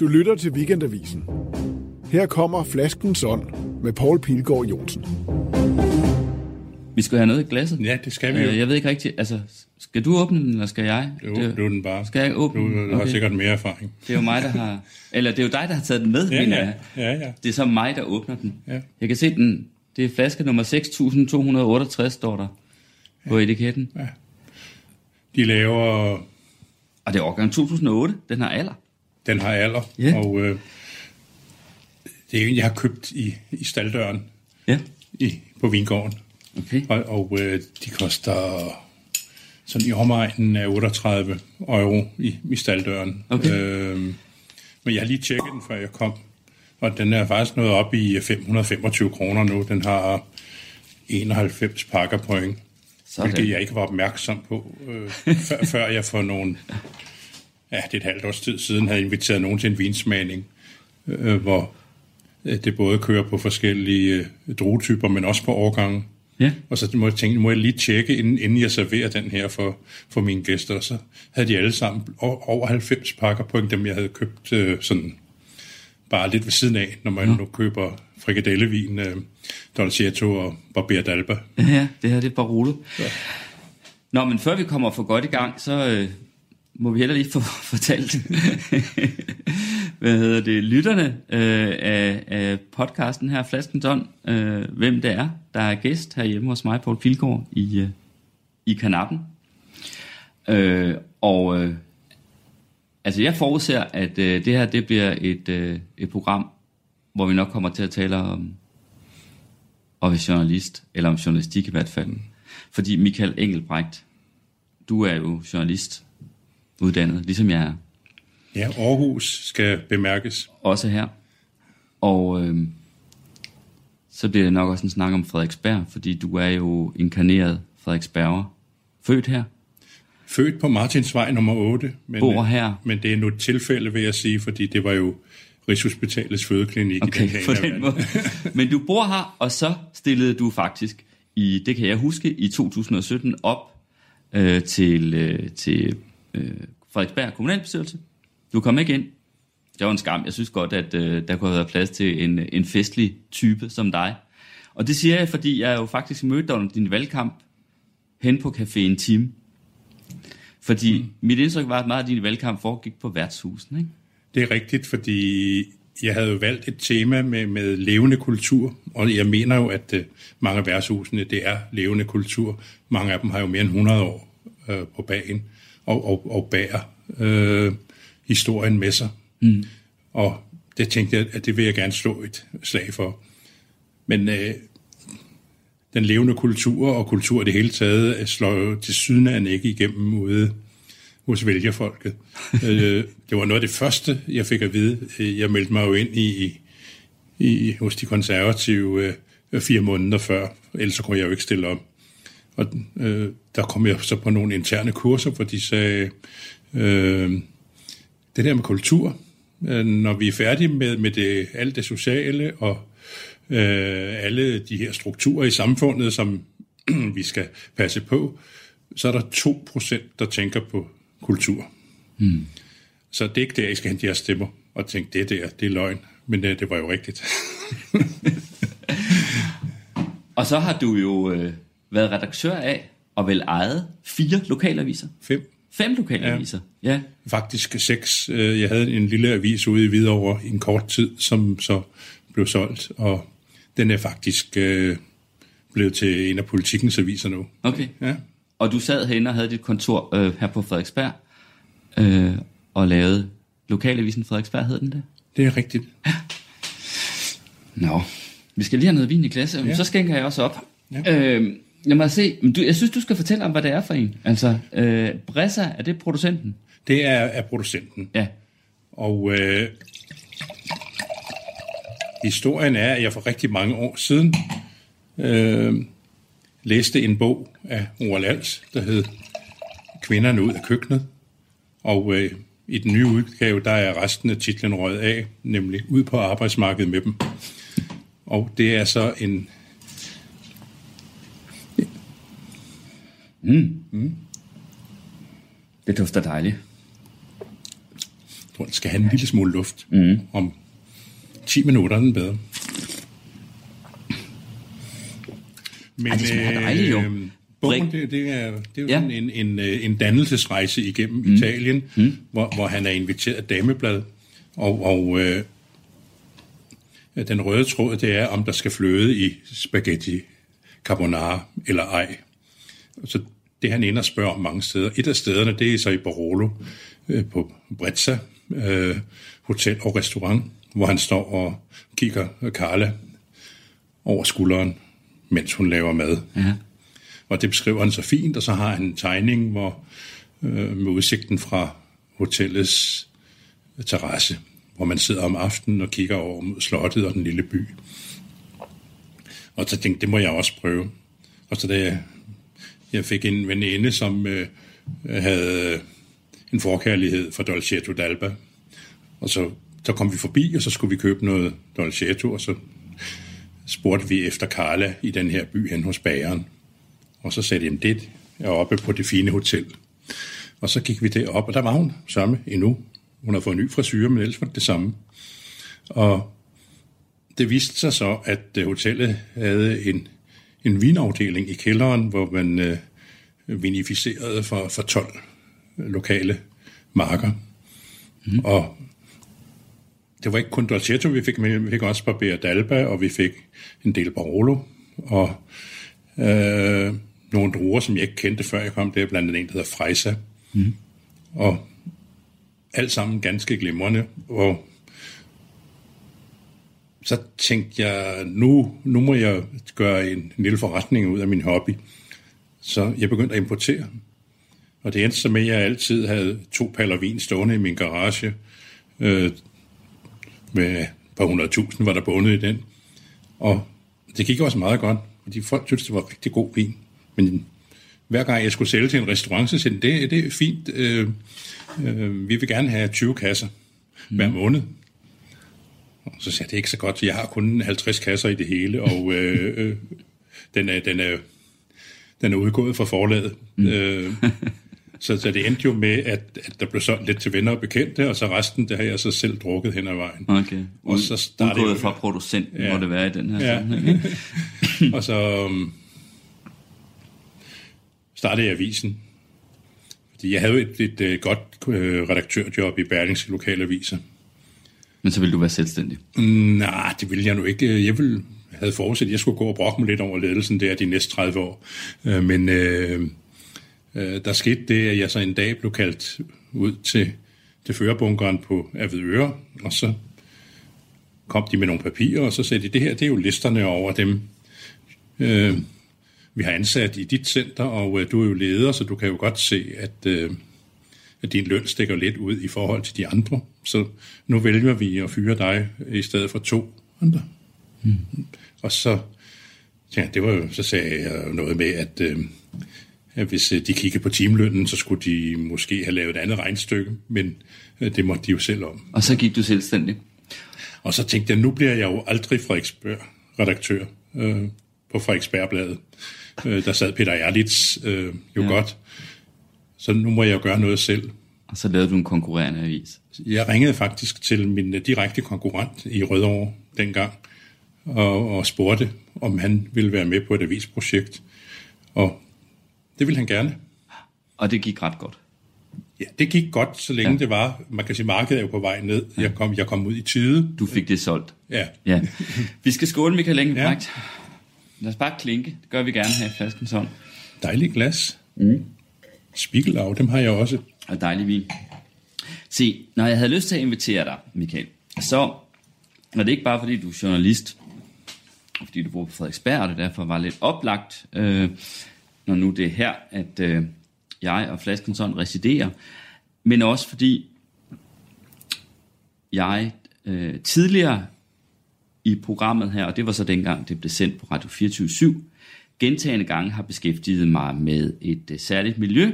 Du lytter til Weekendavisen. Her kommer Flaskens Ånd med Paul Pilgaard Jonsen. Vi skal have noget i glasset. Ja, det skal vi jo. Øh, Jeg ved ikke rigtigt, altså, skal du åbne den, eller skal jeg? Jo, det, er den bare. Skal jeg åbne Du, den? du har Okay. sikkert mere erfaring. det er jo mig, der har... Eller det er jo dig, der har taget den med, Ja, mener ja. jeg. Ja, ja. Det er så mig, der åbner den. Ja. Jeg kan se den. Det er flaske nummer 6268, står der på etiketten. De laver, Og det er årgang 2008. Den har alder. den har alder, Ja. og øh, det er en, jeg har købt i, i staldøren Ja. i, på Vingården. Okay. Og, og øh, de koster sådan i omegnen af 38 euro i, i staldøren. Okay. Øh, men jeg har lige tjekket den, før jeg kom. Og den er faktisk nået op i 525 kroner nu. Den har 91 pakker point. Sådan. Hvilket jeg ikke var opmærksom på, øh, før, før jeg for nogle... Ja, det er et halvt års tid siden havde inviteret nogen til en vinsmagning, øh, hvor øh, det både kører på forskellige øh, druetyper, men også på årgange. Ja. Og så må jeg tænke, må jeg lige tjekke, inden, inden jeg serverer den her for, for mine gæster. Og så havde de alle sammen over 90 pakker point, dem jeg havde købt øh, sådan bare lidt ved siden af, når man nu køber frikadellevin, øh, Dolcetto og Barber d'Alba. Ja, ja, det her det er Barolo. Ja. Nå, men før vi kommer for godt i gang, så øh, må vi heller lige få fortalt, hvad hedder det, lytterne øh, af, af podcasten her, Flaskens Ånd, øh, hvem det er, der er gæst herhjemme hos mig, Paul Pilgaard, i, øh, i kanappen. Øh, og øh, altså jeg forudser, at øh, det her det bliver et, øh, et program, hvor vi nok kommer til at tale om være journalist, eller om journalistik i hvert fald. Fordi Michael Engelbrecht, du er jo journalist uddannet, ligesom jeg er, Ja, Aarhus skal bemærkes. også her. Og øh, så bliver det nok også en snak om Frederiksberg, fordi du er jo inkarneret Frederiksberger. Født her, Født på Martinsvej nummer 8, men, Bor her. men det er nu et tilfælde, vil jeg sige, fordi det var jo Rigshospitalets fødeklinik okay, i den på den måde. Men du bor her, og så stillede du faktisk i, det kan jeg huske, i 2017 op øh, til, øh, til øh, Frederiksberg kommunalbestyrelse. Du kom ikke ind. Det var en skam. Jeg synes godt, at øh, der kunne have været plads til en, en festlig type som dig. Og det siger jeg, fordi jeg jo faktisk mødte dig under din valgkamp hen på Caféen Team. Fordi mm. mit indtryk var, at meget af din valgkamp foregik på værtshusen, ikke? Det er rigtigt, fordi jeg havde jo valgt et tema med, med levende kultur, og jeg mener jo, at øh, mange af værtshusene, det er levende kultur. Mange af dem har jo mere end 100 år øh, på bagen, og, og, og bærer øh, historien med sig. Mm. Og det tænkte jeg, at det vil jeg gerne slå et slag for. Men øh, den levende kultur og kultur i det hele taget slår til sydenland ikke igennem ude hos vælgerfolket. øh, det var noget af det første, jeg fik at vide. Jeg meldte mig jo ind i, i, i hos de konservative øh, fire måneder før, ellers kunne jeg jo ikke stille op. Og øh, der kom jeg så på nogle interne kurser, hvor de sagde, øh, det der med kultur, øh, når vi er færdige med, med det, alt det sociale og øh, alle de her strukturer i samfundet, som vi skal passe på, så er der 2%, der tænker på kultur. Mm. Så det er ikke der, I skal hente jeres stemmer og tænke, det der, det er løgn. Men øh, det var jo rigtigt. Og så har du jo øh, været redaktør af og vel ejet fire lokalaviser. Fem. Fem lokalaviser, ja. ja. Faktisk seks. Øh, Jeg havde en lille avis ude i Hvidovre i en kort tid, som så blev solgt, og den er faktisk øh, blevet til en af politikens aviser nu. Okay. Ja. Og du sad herinde og havde dit kontor øh, her på Frederiksberg øh, og lavede lokalavisen Frederiksberg, hed den det? Det er rigtigt. Nå, vi skal lige have noget vin i glas, ja. Ja. så skænker jeg også op. Ja. Øh, lad mig se, du, jeg synes, du skal fortælle om, hvad det er for en. Altså, øh, Bressa, er det producenten? Det er, er producenten. Ja. Og øh, historien er, at jeg for rigtig mange år siden øh, læste en bog af Roald Als, der hed Kvinderne ud af køkkenet. Og øh, i den nye udgave, der er resten af titlen røget af, nemlig ud på arbejdsmarkedet med dem. Og det er så en... Det dufter dejligt. tror, den skal have en lille smule luft. Mm. Om 10 minutter er den bedre. Men, Ej, det smager dejligt jo. Øh, bogen, det, det er, det er jo ja. sådan en, en, øh, en dannelsesrejse igennem mm. Italien, mm. Hvor, hvor han er inviteret af Dameblad, og, og øh, den røde tråd, det er, om der skal fløde i spaghetti carbonara eller ej. Så det han ender og spørger om mange steder. Et af stederne, det er så i Barolo øh, på Brezza øh, Hotel og Restaurant, hvor han står og kigger Carla over skulderen, mens hun laver mad. Ja. Og det beskriver han så fint, og så har han en tegning hvor, øh, med udsigten fra hotellets terrasse, hvor man sidder om aftenen og kigger over mod slottet og den lille by. Og så tænkte det må jeg også prøve. Og så da jeg fik en veninde, som øh, havde en forkærlighed for Dolcetto d'Alba, og så, så kom vi forbi, og så skulle vi købe noget Dolcetto, og så spurgte vi efter Carla i den her by hen hos bageren. Og så sagde de, det er oppe på det fine hotel. Og så gik vi derop, og der var hun samme endnu. Hun havde fået en ny frisyr, men ellers var det det samme. Og det viste sig så, at øh, hotellet havde en, en vinafdeling i kælderen, hvor man øh, vinificerede for, for 12 lokale marker. Mm. Og det var ikke kun Dolcetto, vi fik med, vi fik også Barbera d'Alba, og vi fik en del Barolo, og øh, nogle druer, som jeg ikke kendte før jeg kom, det er blandt andet en, der hedder Freisa. Mm. Og alt sammen ganske glimrende, og så tænkte jeg, nu, nu må jeg gøre en, en lille forretning ud af min hobby. Så jeg begyndte at importere. Og det endte så med, at jeg altid havde to paller vin stående i min garage. Øh, med et par hundredtusind var der bundet i den. Og det gik også meget godt, fordi folk syntes, det var rigtig god vin. Men hver gang jeg skulle sælge til en restaurant, så sagde det, det er fint. Øh, øh, vi vil gerne have 20 kasser mm. hver måned. Og så sagde jeg, det er ikke så godt, jeg har kun 50 kasser i det hele, og øh, øh, den, er, den, er, den er udgået fra forlaget. Mm. Øh, så, så det endte jo med, at, at der blev solgt lidt til venner og bekendte, og så resten, det har jeg så selv drukket hen ad vejen. Okay. Og så startede Udgået fra producenten, ja. må det være i den her ja. sammenhæng. og så um, startede jeg avisen. Fordi jeg havde et, et, et godt uh, redaktørjob i Berlingske Lokalaviser. Men så ville du være selvstændig? Mm, nej, det ville jeg nu ikke. Jeg ville havde forudset, at jeg skulle gå og brokke mig lidt over ledelsen der de næste 30 år. Uh, men... Uh, Øh, der skete det, at jeg så en dag blev kaldt ud til, til førerbunkeren på Avedøre, og så kom de med nogle papirer, og så sagde de, det her det er jo listerne over dem, øh, vi har ansat i dit center, og øh, du er jo leder, så du kan jo godt se, at, øh, at din løn stikker lidt ud i forhold til de andre. Så nu vælger vi at fyre dig i stedet for to andre. Mm. Og så, ja, det var jo, så sagde jeg noget med, at øh, at hvis øh, de kiggede på timelønnen, så skulle de måske have lavet et andet regnstykke, men øh, det måtte de jo selv om. Og så gik du selvstændig? Og så tænkte jeg, nu bliver jeg jo aldrig Frederiksberg-redaktør øh, på Frederiksbergbladet. Øh, der sad Peter Erlitz øh, jo ja. godt. Så nu må jeg jo gøre noget selv. Og så lavede du en konkurrerende avis? Jeg ringede faktisk til min direkte konkurrent i Rødovre dengang, og, og spurgte, om han ville være med på et avisprojekt. Og det ville han gerne. Og det gik ret godt? Ja, det gik godt, så længe ja. det var. Man kan sige, markedet er jo på vej ned. Ja. Jeg, kom, jeg kom ud i tide. Du fik det solgt? Ja. ja. Vi skal skåle, Michael Engelbrecht. Ja. Lad os bare klinke. Det gør vi gerne her i flasken sådan. Dejlig glas. Mm. Spiegelau, dem har jeg også. Og dejlig vin. Se, når jeg havde lyst til at invitere dig, Michael, så er det ikke bare fordi, du er journalist, fordi du bor på Frederiksberg, og det derfor var lidt oplagt, øh, når nu det er her, at øh, jeg og Flaskenson residerer, men også fordi jeg øh, tidligere i programmet her, og det var så dengang, det blev sendt på Radio 24 gentagende gange har beskæftiget mig med et øh, særligt miljø,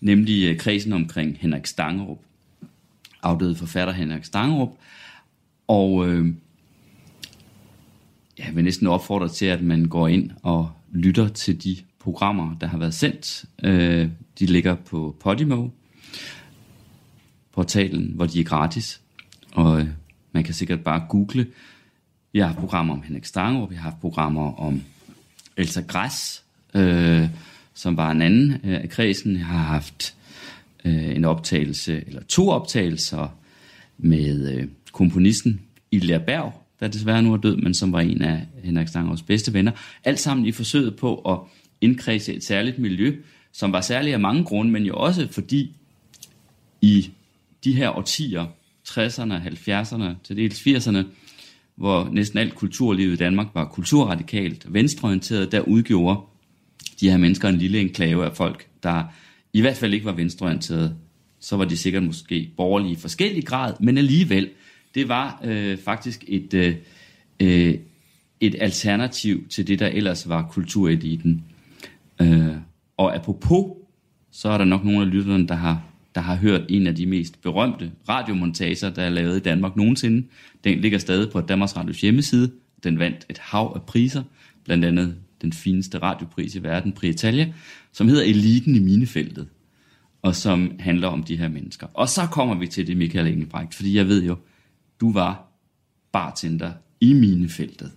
nemlig øh, kredsen omkring Henrik Stangerup, afdøde forfatter Henrik Stangerup, og øh, jeg vil næsten opfordre til, at man går ind og lytter til de programmer, der har været sendt. Øh, de ligger på Podimo. portalen, hvor de er gratis. Og øh, man kan sikkert bare google. Vi har haft programmer om Henrik Stangerup, vi har haft programmer om Elsa Græs, øh, som var en anden øh, af kredsen. Jeg har haft øh, en optagelse, eller to optagelser med øh, komponisten Ilja Berg, der desværre nu er død, men som var en af Henrik Stangers bedste venner. Alt sammen i forsøget på at indkredse et særligt miljø, som var særligt af mange grunde, men jo også fordi i de her årtier, 60'erne, 70'erne, til dels 80'erne, hvor næsten alt kulturlivet i Danmark var kulturradikalt venstreorienteret, der udgjorde de her mennesker en lille enklave af folk, der i hvert fald ikke var venstreorienteret. Så var de sikkert måske borgerlige i forskellig grad, men alligevel, det var øh, faktisk et, øh, øh, et alternativ til det, der ellers var kultureliten. Øh, og apropos, så er der nok nogle af lytterne, der har, der har hørt en af de mest berømte radiomontager, der er lavet i Danmark nogensinde. Den ligger stadig på Danmarks Radios hjemmeside. Den vandt et hav af priser, blandt andet den fineste radiopris i verden, Prietalia, som hedder Eliten i minefeltet, og som handler om de her mennesker. Og så kommer vi til det, Michael Engelbrecht, fordi jeg ved jo, du var bartender i minefeltet.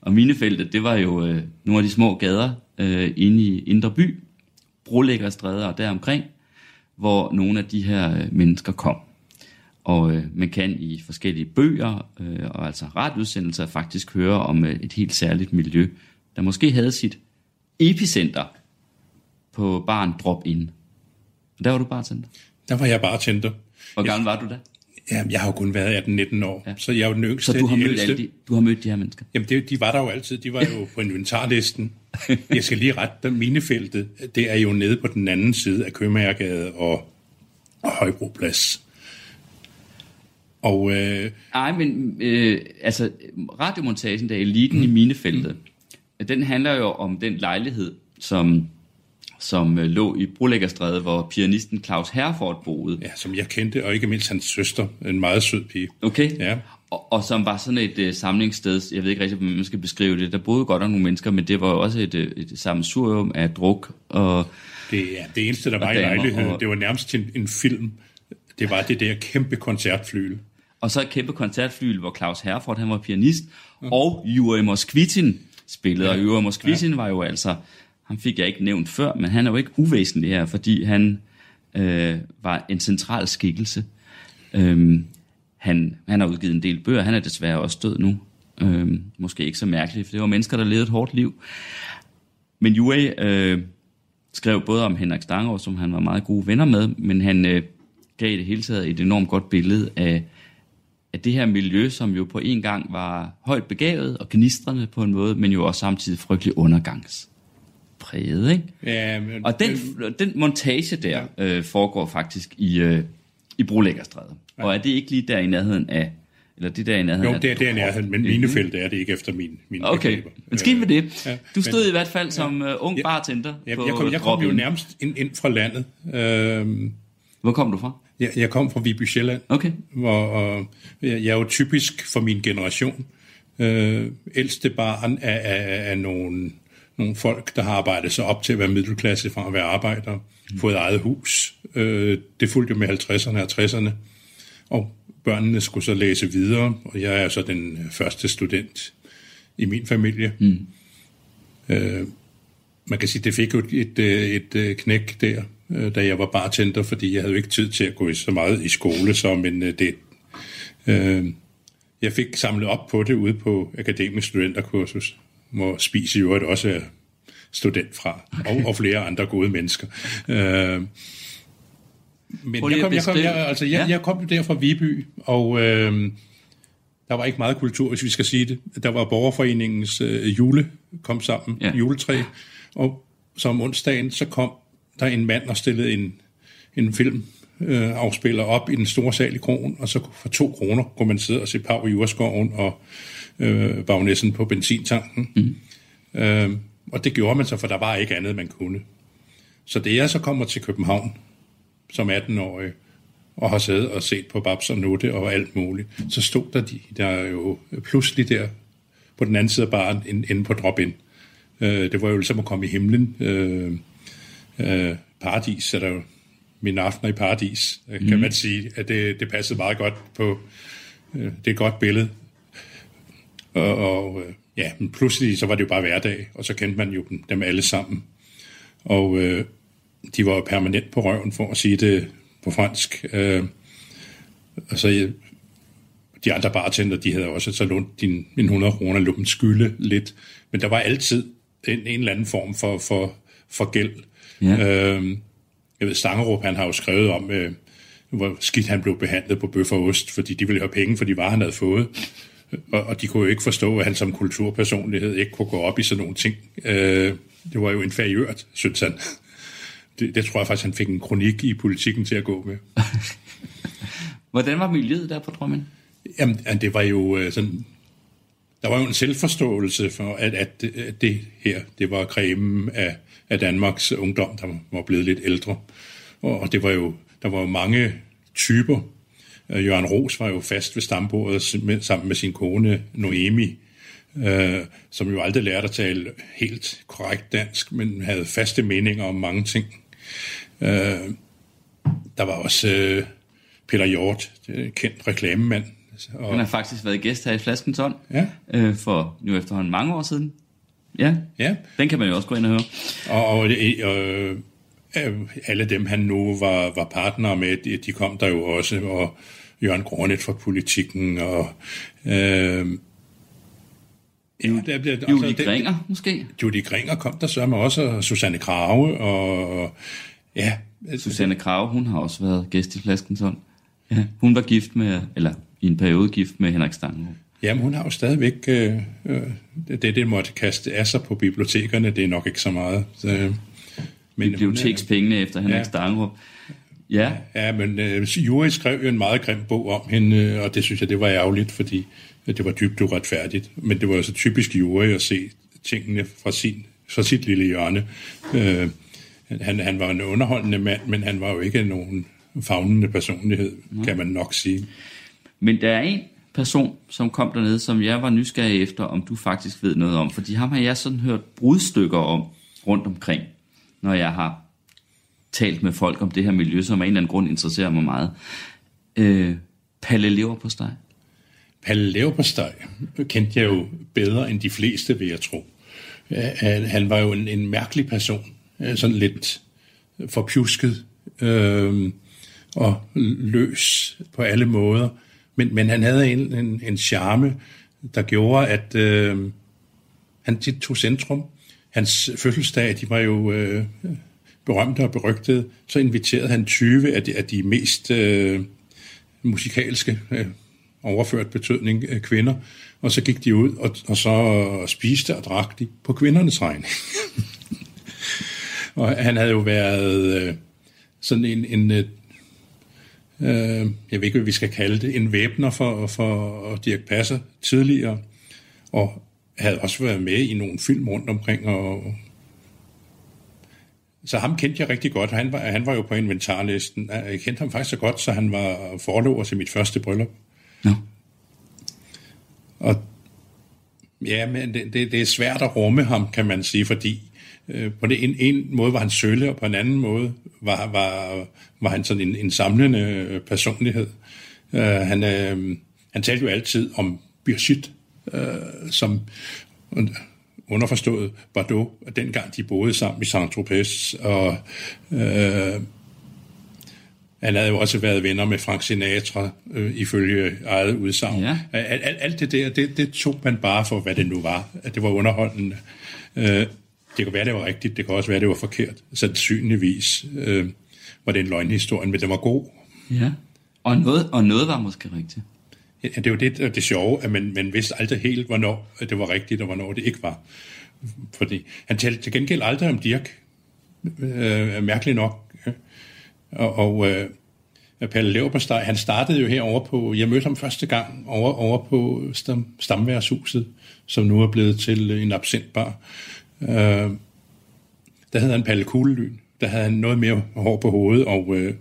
Og minefeltet, det var jo øh, nogle af de små gader øh, inde i Indre By, brolæggerstræder og deromkring, hvor nogle af de her øh, mennesker kom. Og øh, man kan i forskellige bøger øh, og altså radioudsendelser faktisk høre om øh, et helt særligt miljø, der måske havde sit epicenter på baren Drop In. Og der var du bartender. Der var jeg bartender. Hvor gammel var du da? Ja, jeg har jo kun været 18-19 år, ja. så jeg er jo den yngste Så du har, mødt ældste. alle de, du har mødt de her mennesker? Jamen, det, de var der jo altid. De var jo på inventarlisten. Jeg skal lige rette dem. Minefeltet, det er jo nede på den anden side af Købmagergade og, og Højbroplads. Og øh, Ej, men øh, altså, radiomontagen, der er eliten mm. i minefeltet, den handler jo om den lejlighed, som, som øh, lå i Brolæggerstræde, hvor pianisten Claus Herford boede. ja, som jeg kendte, og ikke mindst hans søster, en meget sød pige. Okay? Ja. Og, og som var sådan et øh, samlingssted, jeg ved ikke rigtig, hvordan man skal beskrive det. Der boede godt nok nogle mennesker, men det var jo også et, øh, et sammensurium af druk og... Det, ja, det eneste, der var i lejligheden, og- det var nærmest en, en film. Det var det der kæmpe koncertflyl. Og så et kæmpe koncertflyl, hvor Claus Herford, han var pianist, mm. og Jure Moskvitin spillede. Ja. Og Jure Moskvitin ja. var jo altså, ham fik jeg ikke nævnt før, men han er jo ikke uvæsentlig her, fordi han øh, var en central skikkelse. Øhm, han, han har udgivet en del bøger, han er desværre også død nu. Øhm, måske ikke så mærkeligt, for det var mennesker, der levede et hårdt liv. Men Jue øh, skrev både om Henrik Stangård, som han var meget gode venner med, men han øh, gav i det hele taget et enormt godt billede af, af det her miljø, som jo på en gang var højt begavet og gnistrende på en måde, men jo også samtidig frygtelig undergangspræget. Ikke? Ja, men, Og den, den montage der øh, foregår faktisk i, øh, i Brolæggerstræde. Og er det ikke lige der i nærheden af, eller det der i nærheden jo, det er der nærheden, men minefeltet er det ikke efter min, min Okay, begreber. men skidt med det. Ja, Du stod men- i hvert fald som ung Ja. bartender Jeg, på jeg, kom, jeg kom jo nærmest ind, ind fra landet. Øhm, Hvor kom du fra? jeg, jeg kom fra Viby Sjælland, Okay. hvor og, jeg, jeg er jo typisk for min generation. Øh, ældste barn af, af, af nogle, nogle folk, der har arbejdet sig op til at være middelklasse fra at være arbejder, mm. fået eget hus. Øh, det fulgte jo med 50'erne og 60'erne. Og børnene skulle så læse videre, og jeg er så den øh, første student i min familie. Mm. Øh, man kan sige, det fik jo et, et, øh, et, et knæk der, øh, da jeg var bartender, fordi jeg havde jo ikke tid til at gå så meget i skole, så men øh, det... Øh, jeg fik samlet op på det ude på Akademisk Studenterkursus, hvor Spis i øvrigt også er student fra, og, og flere andre gode mennesker. Øh, men jeg kom, jeg, kom, jeg, altså, jeg, Ja. jeg kom der fra Viby, og øh, der var ikke meget kultur, hvis vi skal sige det. Der var borgerforeningens øh, jule kom sammen, Ja. juletræ, og så om onsdagen, så kom der en mand og stillede en, en film øh, afspiller op i den store sal i krogen, og så for to kroner kunne man sidde og se Pau i Jordskoven og øh, bagnessen på benzintanken. Mm. Øh, og det gjorde man så, for der var ikke andet, man kunne. Så det jeg så kommer til København som 18-årig, og har siddet og set på Babs og Nutte og alt muligt, så stod der de, der er jo pludselig der på den anden side af baren, inde, på drop-in. Øh, det var jo ligesom at komme i himlen. Øh, øh, paradis er der jo min aftener i paradis, mm. kan man sige. At det, det passede meget godt på, øh, det er et godt billede. Og, og øh, ja, men pludselig så var det jo bare hverdag, og så kendte man jo dem, dem alle sammen. Og øh, de var permanent på røven, for at sige det på fransk. Øh, og så de andre bartender, de havde også så lånt din, min 100 kroner, lå dem skylde lidt. Men der var altid en, en eller anden form for, for, for gæld. Ja. Øh, jeg ved, Stangerup, han har jo skrevet om, øh, hvor skidt han blev behandlet på bøf og ost, fordi de ville have penge for de varer, han havde fået. Og, og de kunne jo ikke forstå, at han som kulturpersonlighed ikke kunne gå op i sådan nogle ting. Øh, det var jo inferiørt, synes han. Det, det tror jeg faktisk, han fik en kronik i politikken til at gå med. Hvordan var miljøet der på Drømmen? Jamen, det var jo øh, sådan... Der var jo en selvforståelse for, at, at, det her, det var cremen af, af Danmarks ungdom, der var blevet lidt ældre. Og det var jo, der var jo mange typer. Øh, Jørgen Ros var jo fast ved stambordet sammen med sin kone Noemi, øh, som jo aldrig lærte at tale helt korrekt dansk, men havde faste meninger om mange ting. Øh, der var også øh, Peter Hjort, kendt reklamemand. Og, Han har faktisk været gæst her i Flaskens Ånd ja. øh, for nu efterhånden mange år siden. Ja. ja, den kan man jo også gå ind og høre. Og, og, øh, alle dem, han nu var, var partner med, de, de kom der jo også, og Jørgen Grånet fra politikken, og øh, Ja, der bliver, Julie altså, Gringer, måske? Julie Gringer kom der så med også, og Susanne Krave, og ja. Susanne Krave, hun har også været gæst i Flaskenson. Ja, hun var gift med, eller i en periode gift med Henrik Stangerup. Jamen, hun har jo stadigvæk, øh, øh, det, det måtte kaste af sig på bibliotekerne, det er nok ikke så meget. Så, men Bibliotekspengene er, efter Henrik ja, Stangerup. Ja. Ja, men øh, Juri skrev jo en meget grim bog om hende, øh, og det synes jeg, det var ærgerligt, fordi det var dybt uretfærdigt. Men det var altså typisk Juri at se tingene fra, sin, fra sit lille hjørne. Øh, han, han var en underholdende mand, men han var jo ikke nogen fagnende personlighed, ja. kan man nok sige. Men der er en person, som kom dernede, som jeg var nysgerrig efter, om du faktisk ved noget om. Fordi ham har jeg sådan hørt brudstykker om rundt omkring, når jeg har talt med folk om det her miljø, som af en eller anden grund interesserer mig meget. Øh, Palle lever på steg. Palle lever på steg kendte jeg jo bedre end de fleste, vil jeg tro. Øh, øh, han var jo en, en mærkelig person, øh, sådan lidt forpjusket øh, og løs på alle måder. Men, men han havde en, en, en charme, der gjorde, at øh, han tog centrum. Hans fødselsdag, de var jo øh, berømte og berygtede. Så inviterede han 20 af de, af de mest øh, musikalske, øh, overført betydning, øh, kvinder. Og så gik de ud, og, og så spiste og drak de på kvindernes regning. og han havde jo været øh, sådan en, en øh, øh, jeg ved ikke, hvad vi skal kalde det, en væbner for, for Dirk Passer tidligere, og havde også været med i nogle film rundt omkring. Og, så ham kendte jeg rigtig godt. Han var, han var jo på inventarlisten. Jeg kendte ham faktisk så godt, så han var forlover til mit første bryllup. Ja. Og ja, men det, det, det er svært at rumme ham, kan man sige, fordi Øh, på det en, en måde var han sølle, og på en anden måde var, var, var han sådan en, en samlende øh, personlighed. Uh, han, uh, han talte jo altid om Birgit, uh, som underforstået Bordeaux, dengang de boede sammen i Saint-Tropez, og uh, han havde jo også været venner med Frank Sinatra, øh, ifølge eget udsagn. Ja. Alt, alt, alt det der, det, det tog man bare for, hvad det nu var. At det var underholdende. Øh, det kan være, det var rigtigt, det kan også være, det var forkert. Sandsynligvis øh, var det en løgnhistorie, men det var god. Ja, og noget, og noget var måske rigtigt. Ja, det er jo det, det sjove, at man, man vidste aldrig helt, hvornår det var rigtigt, og hvornår det ikke var. Fordi han talte til gengæld aldrig om Dirk. Øh, øh mærkeligt nok. Og, og øh, Palle Leverpostej, han startede jo herovre på, jeg mødte ham første gang over, over på stam, Stamværshuset, som nu er blevet til en absentbar. Øh, der havde han Palle Kuglelyn. Der havde han noget mere hår på hovedet, og øh,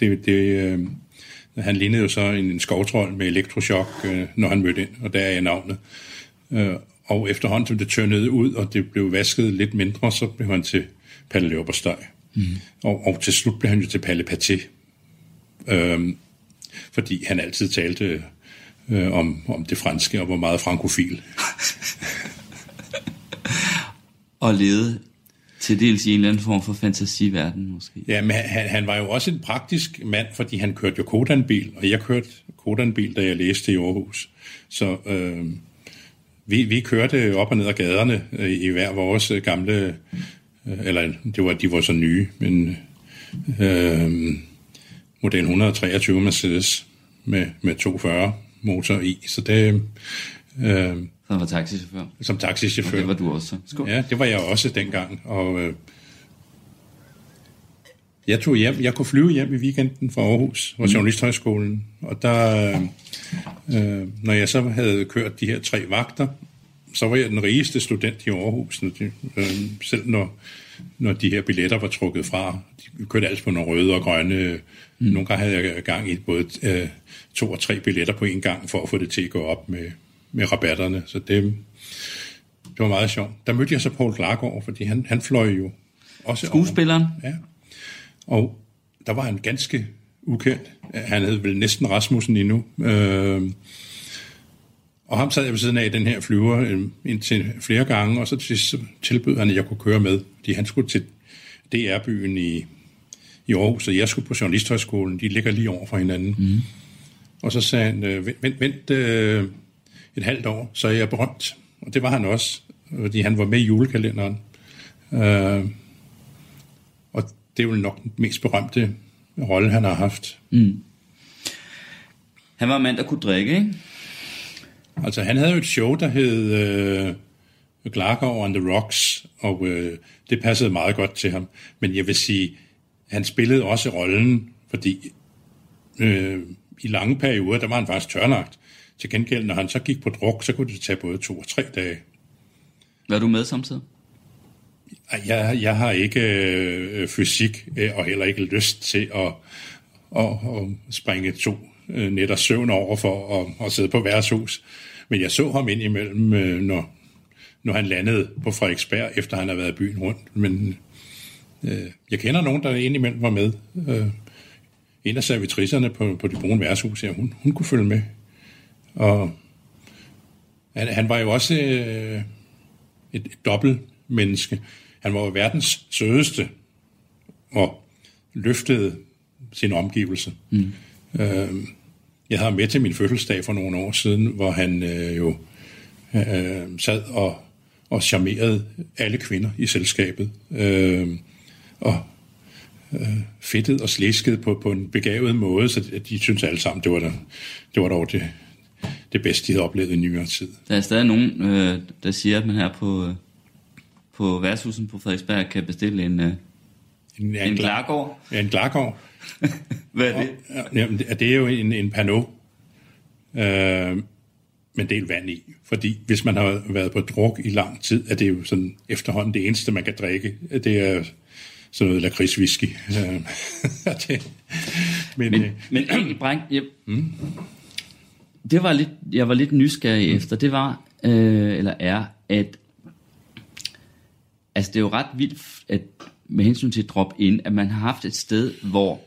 det, det, øh, han lignede jo så en, en skovtrold med elektroshock, øh, når han mødte ind, og der er navnet. Øh, og efterhånden, som det tørnede ud, og det blev vasket lidt mindre, så blev han til Palle Løberstøj. Mm. Og, og til slut blev han jo til Palle Paté, øh, fordi han altid talte øh, om, om det franske og var meget frankofil. og levede til dels i en eller anden form for fantasiverden måske. Ja, men han, han var jo også en praktisk mand, fordi han kørte jo Kodan-bil, og jeg kørte Kodan-bil, da jeg læste i Aarhus. Så øh, vi, vi kørte op og ned ad gaderne øh, i hver vores øh, gamle, øh, eller det var, de var så nye, men øh, model 123 Mercedes med, med 240 motor i, så det... Øh, som var taxichauffør? Som taxichauffør. Og det var du også. Skål. Ja, det var jeg også dengang, og... Øh, jeg tog hjem, jeg kunne flyve hjem i weekenden fra Aarhus, fra mm. Journalisthøjskolen, og der, øh, når jeg så havde kørt de her tre vagter, så var jeg den rigeste student i Aarhus, når de, øh, selv når, når de her billetter var trukket fra. De kørte altid på nogle røde og grønne. Mm. Nogle gange havde jeg gang i både øh, to og tre billetter på en gang, for at få det til at gå op med, med rabatterne. Så det, det var meget sjovt. Der mødte jeg så Paul Klargaard, fordi han, han fløj jo også Skuespilleren? Over. Ja. Og der var han ganske ukendt. Han hed vel næsten Rasmussen endnu. Øh, og ham sad jeg ved siden af den her flyver øh, indtil flere gange, og så til sidst tilbød han, at jeg kunne køre med, fordi han skulle til DR-byen i, i Aarhus, og jeg skulle på Journalisthøjskolen. De ligger lige over for hinanden. Mm. Og så sagde han, øh, vent, vent, vent øh, et halvt år, så er jeg berømt. Og det var han også, fordi han var med i julekalenderen. Øh, og det er jo nok den mest berømte rolle, han har haft. Mm. Han var en mand, der kunne drikke, ikke? Altså, han havde jo et show, der hed øh, Glargaard on the Rocks, og øh, det passede meget godt til ham. Men jeg vil sige, han spillede også rollen, fordi øh, i lange perioder, der var han faktisk tørnagt. Til gengæld, når han så gik på druk, så kunne det tage både to og tre dage. Var du med samtidig? Jeg, jeg har ikke øh, fysik øh, og heller ikke lyst til at, at, at springe to øh, netter søvn over for at, at sidde på værtshus. Men jeg så ham ind imellem, øh, når, når han landede på Frederiksberg, efter han har været i byen rundt. Men øh, jeg kender nogen, der indimellem var med. Øh, en af servitrisserne på, på de brune værtshus, ja, hun, hun kunne følge med. Og han, han var jo også øh, et, et dobbelt menneske. Han var jo verdens sødeste og løftede sin omgivelse. Mm. Øh, jeg havde med til min fødselsdag for nogle år siden, hvor han øh, jo øh, sad og, og charmerede alle kvinder i selskabet. Øh, og øh, fedtet og slæsket på, på en begavet måde, så de synes alle sammen, det var, der, det var dog det, det bedste, de havde oplevet i nyere tid. Der er stadig nogen, øh, der siger, at man her på, på værtshusen på Frederiksberg kan bestille en, øh, en, en, en glargård. Ja, en glargård. Hvad er det? Og, ja, det er jo en, en panot øh, med del vand i. Fordi hvis man har været på druk i lang tid, er det jo sådan efterhånden det eneste, man kan drikke. Det er sådan noget lakridswhisky. Øh, det, men, men, øh, men Brænk, jeg, mm? Det var lidt, jeg var lidt nysgerrig mm. efter, det var, øh, eller er, at altså det er jo ret vildt, at med hensyn til drop ind, at man har haft et sted, hvor,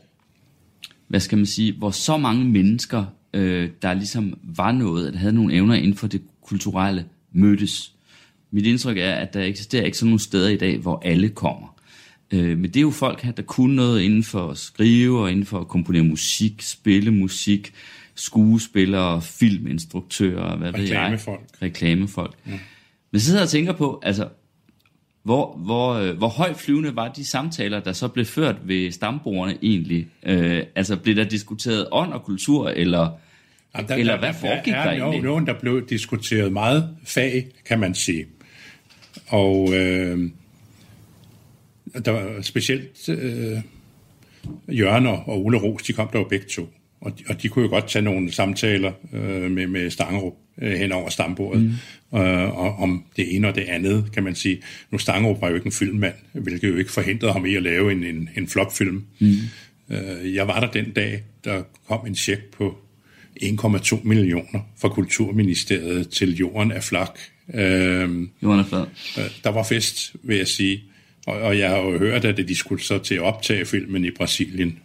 hvad skal man sige, hvor så mange mennesker, øh, der ligesom var noget, at havde nogle evner inden for det kulturelle, mødtes. Mit indtryk er, at der eksisterer ikke sådan nogle steder i dag, hvor alle kommer. Øh, men det er jo folk her, der kunne noget inden for at skrive, og inden for at komponere musik, spille musik, skuespillere, filminstruktører, hvad ved jeg. Reklamefolk. Reklamefolk. Ja. Men så sidder jeg og tænker på, altså, hvor, hvor, øh, hvor højt flyvende var de samtaler, der så blev ført ved stambordene egentlig? Øh, altså blev der diskuteret ånd og kultur, eller, Jamen, der, eller hvad der, foregik der, der, der egentlig? Nogen, der blev diskuteret meget fag, kan man sige. Og øh, der var specielt øh, Jørgen og Ole Ros, de kom der jo begge to. Og de, og de kunne jo godt tage nogle samtaler øh, med, med Stangerup øh, hen over stambordet, mm. øh, og, om det ene og det andet, kan man sige. Nu Stangerup var jo ikke en filmmand, hvilket jo ikke forhindrede ham i at lave en, en, en flop-film. Mm. Øh, jeg var der den dag, der kom en check på 1,2 millioner fra Kulturministeriet til Jorden af Flak. Øh, Jorden af Flak. Øh, der var fest, vil jeg sige. Og, og jeg har jo hørt, at de skulle så til at optage filmen i Brasilien,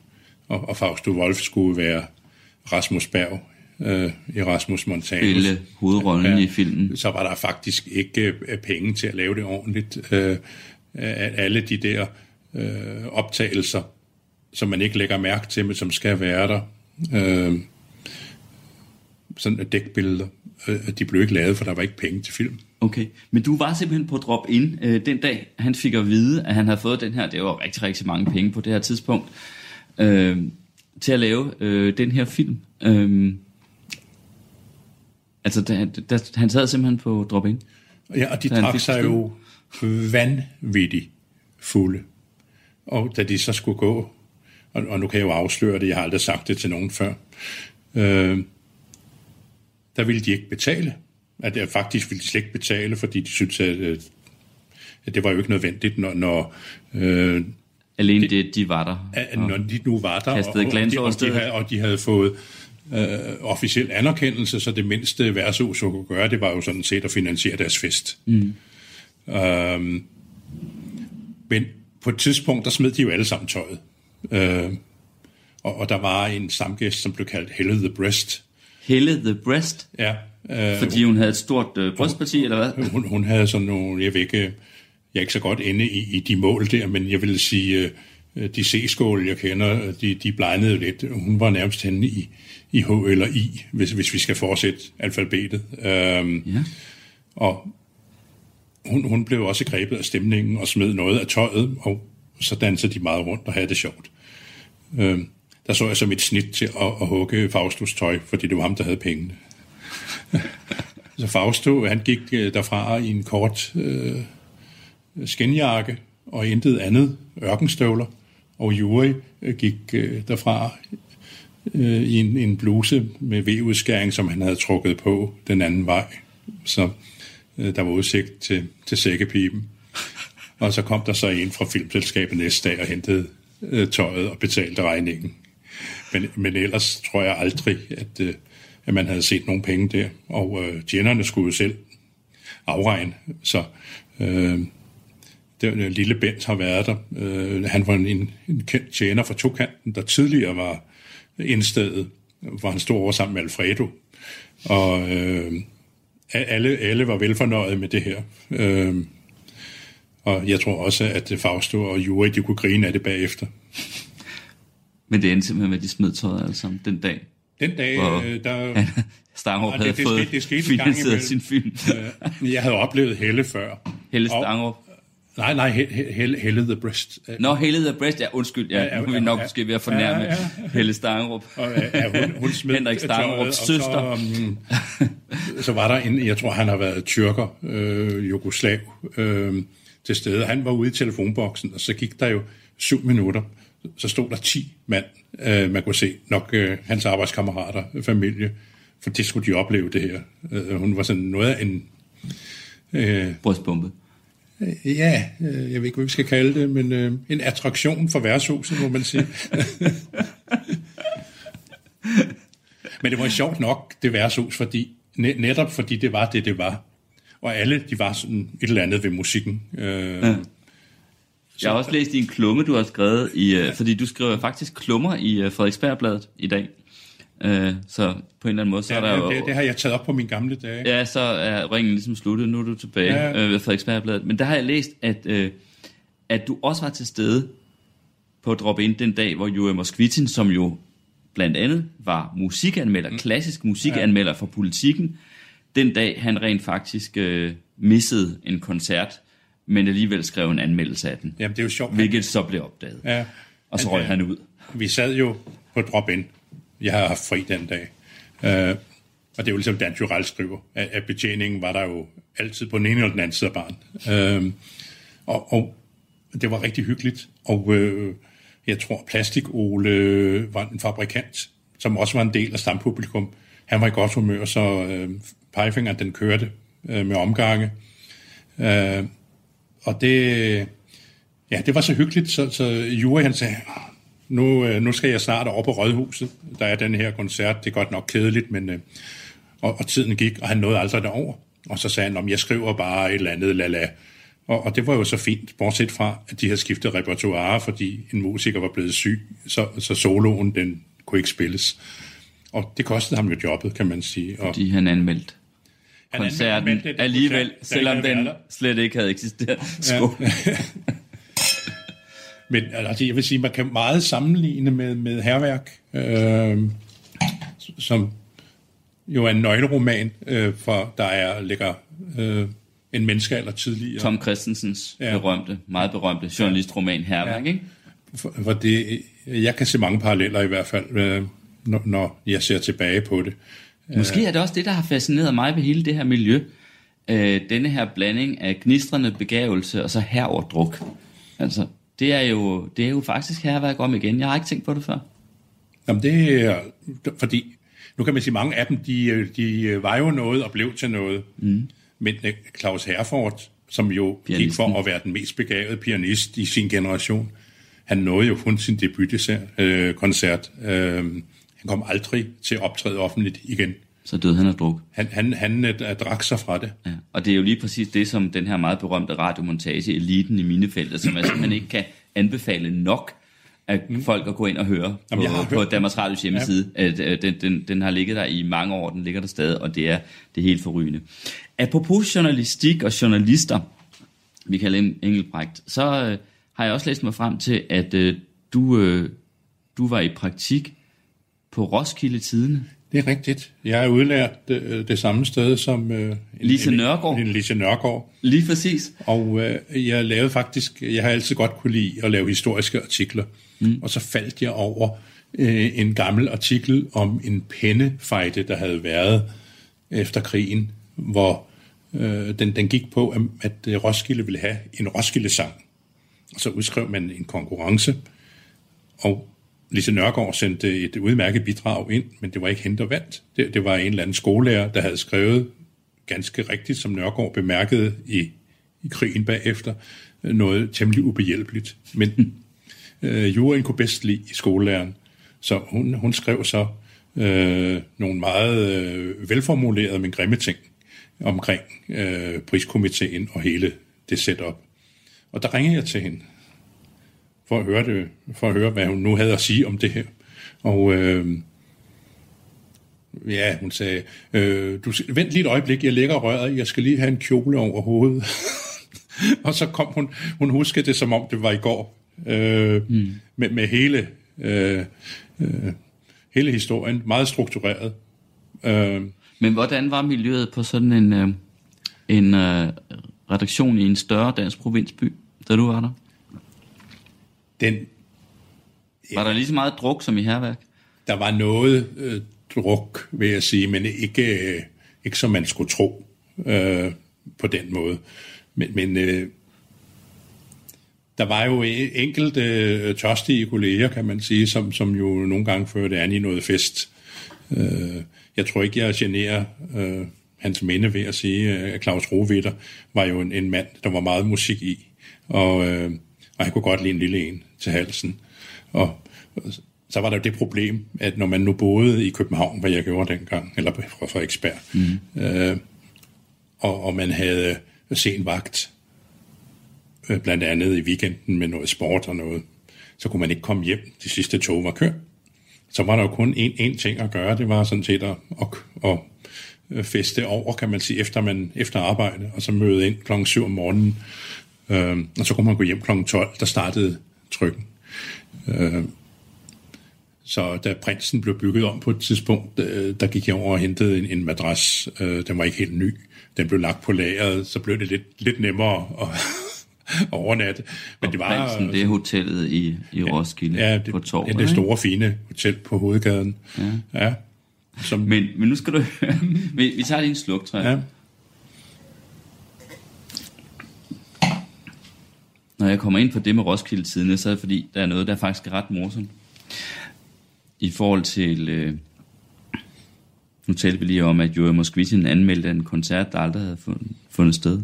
og, og Fausto Wolf skulle være Rasmus Berg øh, i Rasmus Montanus. Spille hovedrollen ja, i filmen. Så var der faktisk ikke øh, penge til at lave det ordentligt. Øh, alle de der øh, optagelser, som man ikke lægger mærke til, men som skal være der. Øh, sådan dækbilleder. Øh, de blev ikke lavet, for der var ikke penge til film. Okay, men du var simpelthen på drop ind øh, den dag, han fik at vide, at han havde fået den her, det var rigtig, rigtig mange penge på det her tidspunkt, øh, til at lave øh, den her film. Øh, altså, da, da, han sad simpelthen på drop ind. Ja, og de trak sig jo vanvittigt fulde. Og da de så skulle gå, og, og nu kan jeg jo afsløre det, jeg har aldrig sagt det til nogen før, øh, der ville de ikke betale. At jeg faktisk ville de slet ikke betale, fordi de syntes, at, øh, at det var jo ikke nødvendigt, når... når øh, Alene det, de var der. At, når de nu var der, og, og, de, og, de havde, og de havde fået øh, officiel anerkendelse, så det mindste værtshus kunne gøre, det var jo sådan set at finansiere deres fest. Mm. Øhm, men på et tidspunkt, der smed de jo alle sammen tøjet. Øh, og, og der var en samgæst, som blev kaldt Helle the Breast. Helle the Breast? Ja. Øh, Fordi hun havde et stort øh, brystparti, eller hvad? Hun, hun havde sådan nogle, jeg ved ikke, jeg er ikke så godt inde i, i de mål der, men jeg vil sige, øh, de C-skåle, jeg kender, de, de blegnede lidt. Hun var nærmest henne i, i H eller I, hvis, hvis vi skal fortsætte alfabetet. Øhm, ja. Og hun, hun blev også grebet af stemningen og smed noget af tøjet, og så dansede de meget rundt og havde det sjovt. Øh, der så jeg så mit snit til at, at hugge Faustus tøj, fordi det var ham, der havde pengene. så Fausto, han gik øh, derfra i en kort øh, skinjakke og intet andet, ørkenstøvler, og Juri øh, gik øh, derfra øh, i en, en bluse med V-udskæring, som han havde trukket på den anden vej. Så øh, der var udsigt til, til sækkepipen. Og så kom der så en fra filmselskabet næste dag og hentede øh, tøjet og betalte regningen. Men, men ellers tror jeg aldrig, at, øh, at man havde set nogen penge der. Og øh, tjenerne skulle jo selv afregne. Så øh, den øh, lille Bent har været der. Øh, han var en, en kendt tjener fra Tokanten, der tidligere var indstedet, hvor han stod over sammen med Alfredo. Og øh, alle, alle var velfornøjet med det her. Øh, og jeg tror også, at Fausto og Juri, de kunne grine af det bagefter. Men det endte simpelthen med, at de smed tøjet alle sammen den dag. Den dag, hvor øh, der... Stangrup havde det, det fået det skete, det skete finansieret sin film. Øh, jeg havde oplevet Helle før. Helle Stangrup? Nej, nej, Helle, Helle the Breast. Nå, Helle the Breast, ja, undskyld, ja, ja, ja, nu er vi nok ja, måske ved at fornærme ja, ja. Helle Stangrup. Og, ja, hun, hun smed Henrik Stangrups søster. Så, um, så var der en, jeg tror, han har været tyrker, øh, jugoslav, øh, til stede. Han var ude i telefonboksen, og så gik der jo syv minutter. Så stod der ti mand, øh, man kunne se, nok øh, hans arbejdskammerater, familie, for det skulle de opleve det her. Øh, hun var sådan noget af en... Øh, Brystbombe. Øh, ja, øh, jeg ved ikke, hvad vi skal kalde det, men øh, en attraktion for værtshuset, må man sige. men det var sjovt nok, det værtshus, fordi, netop fordi det var det, det var og alle de var sådan et eller andet ved musikken. Øh, ja. Jeg har også læst i en klumme, du har skrevet, i, øh, ja. fordi du skriver faktisk klummer i Frederiksbergbladet i dag. Uh, så på en eller anden måde, så ja, er der jo... Det, det har jeg taget op på mine gamle dage. Ja, så er ringen ligesom sluttet, nu er du tilbage ja. uh, ved Frederiksbergbladet. Men der har jeg læst, at, uh, at du også var til stede på Drop In den dag, hvor Joe Moskvitin, som jo blandt andet var musikanmelder, mm. klassisk musikanmelder ja. for politikken, den dag han rent faktisk øh, missede en koncert, men alligevel skrev en anmeldelse af den. Jamen, det er jo sjovt. Hvilket så blev opdaget. Ja. Og så røg øh, han ud. Vi sad jo på drop-in. Jeg har haft fri den dag. Øh, og det er jo ligesom Dan Jural skriver, at, at betjeningen var der jo altid på den ene eller den anden side af barn. Øh, og, og det var rigtig hyggeligt. Og øh, jeg tror, Plastik Ole var en fabrikant, som også var en del af stampublikum. Han var i godt humør, så øh, pegefingeren, den kørte øh, med omgange. Øh, og det, ja, det var så hyggeligt, så, så Jure han sagde, ah, nu, øh, nu skal jeg snart over på Rådhuset. Der er den her koncert, det er godt nok kedeligt, men... Øh, og, og tiden gik, og han nåede aldrig derover. Og så sagde han, om jeg skriver bare et eller andet lala Og, og det var jo så fint, bortset fra, at de havde skiftet repertoire, fordi en musiker var blevet syg, så, så soloen den kunne ikke spilles. Og det kostede ham jo jobbet, kan man sige. Og Fordi han anmeldte han koncerten anmeldte den alligevel, koncert, selvom den slet ikke havde eksisteret. Skål. Men altså, jeg vil sige, man kan meget sammenligne med, med herværk, øh, som jo er en nøgleroman, øh, for der er ligger øh, en menneskealder tidligere. Tom Christensens Ja. berømte, meget berømte journalistroman Herværk, Ja. ikke? For, for det, jeg kan se mange paralleller i hvert fald, øh, når, når jeg ser tilbage på det. Måske er det også det, der har fascineret mig ved hele det her miljø. Øh, denne her blanding af gnistrende begævelse og så heroverdruk. Altså, det er jo, det er jo faktisk herværk om igen. Jeg har ikke tænkt på det før. Jamen det er, fordi nu kan man sige, mange af dem, de, de var jo noget og blev til noget. Mm. Men øh, Claus Herford, som jo gik for at være den mest begavede pianist i sin generation, han nåede jo kun sin debutkoncert. Øh, han kom aldrig til at optræde offentligt igen. Så døde han af druk. Han, han, han øh, drak sig fra det. Ja. Og det er jo lige præcis det, som den her meget berømte radiomontage, Eliten i minefeltet, som jeg simpelthen ikke kan anbefale nok at folk at gå ind og høre på, Jamen, jeg har på Danmarks Radios hjemmeside. Ja. At, øh, den, den, den har ligget der i mange år, den ligger der stadig, og det er, det er helt forrygende. Apropos journalistik og journalister, Michael Eng- Engelbrecht, så øh, har jeg også læst mig frem til, at øh, du, øh, du var i praktik på Roskilde Tidene. Det er rigtigt. Jeg er udlært det, det samme sted som... Øh, en- Lise en- Nørgaard. En Lise Nørgaard. Lige præcis. Og øh, jeg lavede faktisk, jeg har altid godt kunne lide at lave historiske artikler. Mm. Og så faldt jeg over øh, en gammel artikel om en pennefejde, der havde været efter krigen, hvor øh, den, den gik på, at, at øh, Roskilde ville have en Roskilde-sang. Og så udskrev man en konkurrence, og Lise Nørgaard sendte et udmærket bidrag ind, men det var ikke hende, der vandt. Det, det var en eller anden skolelærer, der havde skrevet ganske rigtigt, som Nørgaard bemærkede i, i krigen bagefter, noget temmelig ubehjælpeligt. Men øh, juryen kunne bedst lide skolelæreren, så hun, hun skrev så øh, nogle meget øh, velformulerede, men grimme ting omkring øh, priskomiteen og hele det setup. Og der ringede jeg til hende, for at høre, det, for at høre hvad hun nu havde at sige om det her. Og øh, ja, hun sagde, øh, du, vent lige et øjeblik, jeg lægger røret, jeg skal lige have en kjole over hovedet. og så kom hun, hun huskede det, som om det var i går, øh, mm. med, med hele, øh, øh, hele historien, meget struktureret. Øh, Men hvordan var miljøet på sådan en, øh, en øh, redaktion i en større dansk provinsby, da du var der? Den, Var der lige så meget druk som i herværk? der var noget øh, druk, vil jeg sige, men ikke, øh, ikke som man skulle tro øh, på den måde. Men, men øh, der var jo enkelte øh, tørstige kolleger, kan man sige, som, som jo nogle gange førte an i noget fest. Øh, jeg tror ikke, jeg generer øh, hans minde ved at sige, at Claus Rovitter var jo en, en mand, der var meget musik i, og, øh, og han kunne godt lide en lille en til halsen. Og så var der jo det problem, at når man nu boede i København, hvad jeg gjorde dengang, eller fra Frederiksberg, mm. øh, og, og man havde sen vagt, øh, blandt andet i weekenden med noget sport og noget, så kunne man ikke komme hjem. De sidste tog var kørt. Så var der jo kun én, én ting at gøre, det var sådan set at, at, at, feste over, kan man sige, efter, man, efter arbejde, og så møde ind klokken 7 om morgenen, øh, og så kunne man gå hjem klokken 12, der startede trykken. Øh, så da prinsen blev bygget om på et tidspunkt, øh, der gik jeg over og hentede en, en madras. Øh, den var ikke helt ny. Den blev lagt på lageret, så blev det lidt, lidt nemmere at, at overnatte. Men det var, Prinsen, det er hotellet i, i Roskilde ja, det, på torvet. ja, det store, fine hotel på hovedgaden. Ja. ja som, Men, men nu skal du høre. vi, vi tager lige en sluk, tror jeg. ja. Når jeg kommer ind på det med Roskilde Tidene, så er det fordi, der er noget, der er faktisk er ret morsomt. I forhold til... Øh, nu talte vi lige om, at Joey Moskvitsin anmeldte en koncert, der aldrig havde fundet, fundet sted.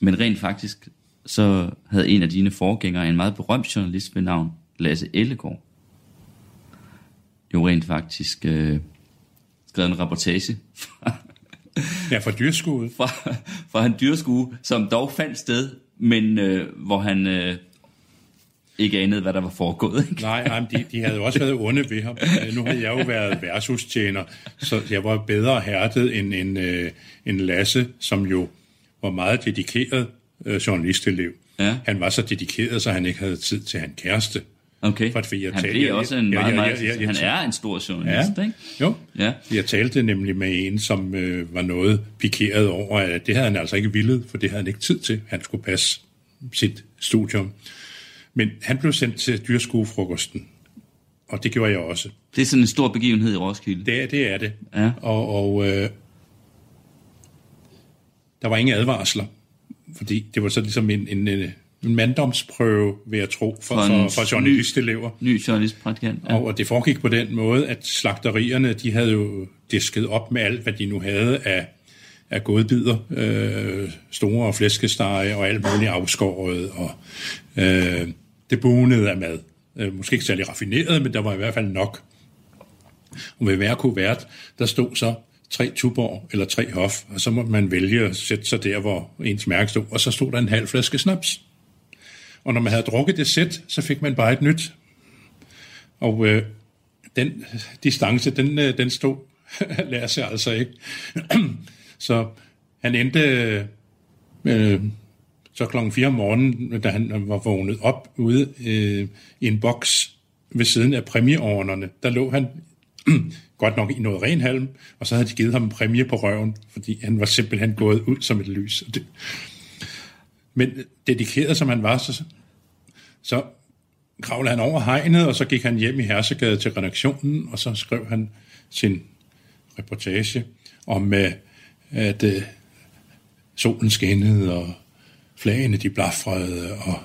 Men rent faktisk, så havde en af dine forgængere, en meget berømt journalist ved navn, Lasse Ellegaard, jo rent faktisk øh, skrevet en reportage fra, Ja, fra dyrskuet. fra, fra en dyrskue, som dog fandt sted, men øh, hvor han øh, ikke anede, hvad der var foregået. Ikke? Nej, nej men de, de havde jo også været onde ved ham. Øh, Nu havde jeg jo været værtshustjener, så jeg var bedre hærdet end, end, øh, end Lasse, som jo var meget dedikeret øh, journalistelev. Ja. Han var så dedikeret, så han ikke havde tid til han kæreste. Okay. For at jeg han talte- også en meget, jeg- meget, jeg- jeg- han er en stor journalist, Ja. ikke? Jo, Ja. jeg talte nemlig med en, som øh, var noget pikeret over, at det havde han altså ikke villet, for det havde han ikke tid til. Han skulle passe sit studium. Men han blev sendt til dyrskuefrokosten, og det gjorde jeg også. Det er sådan en stor begivenhed i Roskilde. Det, er- det er det. Ja. Og, og øh, der var ingen advarsler, fordi det var så ligesom en, en, en en manddomsprøve, vil jeg tro, for, For en for, for journalistelever. Ny journalistpraktikant. Ja. Og det foregik på den måde, at slagterierne, de havde jo disket op med alt, hvad de nu havde af, af godbider, øh, store flæskestege og alt muligt afskåret, og øh, det bunede af mad. Øh, måske ikke særlig raffineret, men der var i hvert fald nok. Og ved hver kuvert, der stod så tre tuborg eller tre hof, og så må man vælge at sætte sig der, hvor ens mærke stod, og så stod der en halv flaske snaps. Og når man havde drukket det sæt, så fik man bare et nyt. Og øh, den distance, den, øh, den stod Lasse altså ikke. så han endte øh, så klokken 4 om morgenen, da han var vågnet op ude øh, i en boks ved siden af præmieordnerne. Der lå han godt nok i noget ren halm, og så havde de givet ham en præmie på røven, fordi han var simpelthen gået ud som et lys. Og Det, men dedikeret som han var, så, så kravlede han over hegnet, og så gik han hjem i Hersegade til redaktionen, og så skrev han sin reportage om, øh, at øh, solen skinnede, og flagene de blafrede, og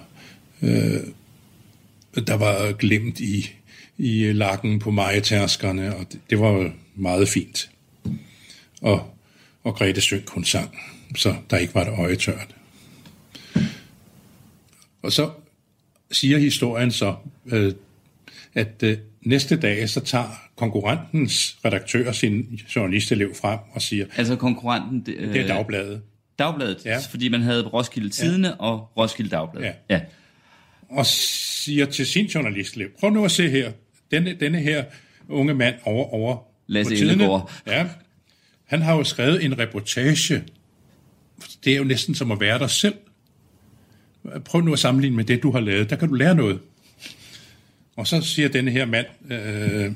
øh, der var glemt i, i lakken på majetærskerne, og det, det var jo meget fint. Og, og Grete Sønk, hun sang, så der ikke var et øje tørt. Og så siger historien så, øh, at øh, næste dag, så tager konkurrentens redaktør sin journalistelev frem og siger, Altså konkurrenten... Det, øh, det er dagbladet. Dagbladet, Ja. fordi man havde Roskilde Tidene ja. og Roskilde Dagblad. Ja. ja. og siger til sin journalistelev, prøv nu at se her, denne, denne her unge mand over, over Lasse på tidene, ja, han har jo skrevet en reportage. Det er jo næsten som at være der selv. Prøv nu at sammenligne med det, du har lavet. Der kan du lære noget. Og så siger denne her mand, øh,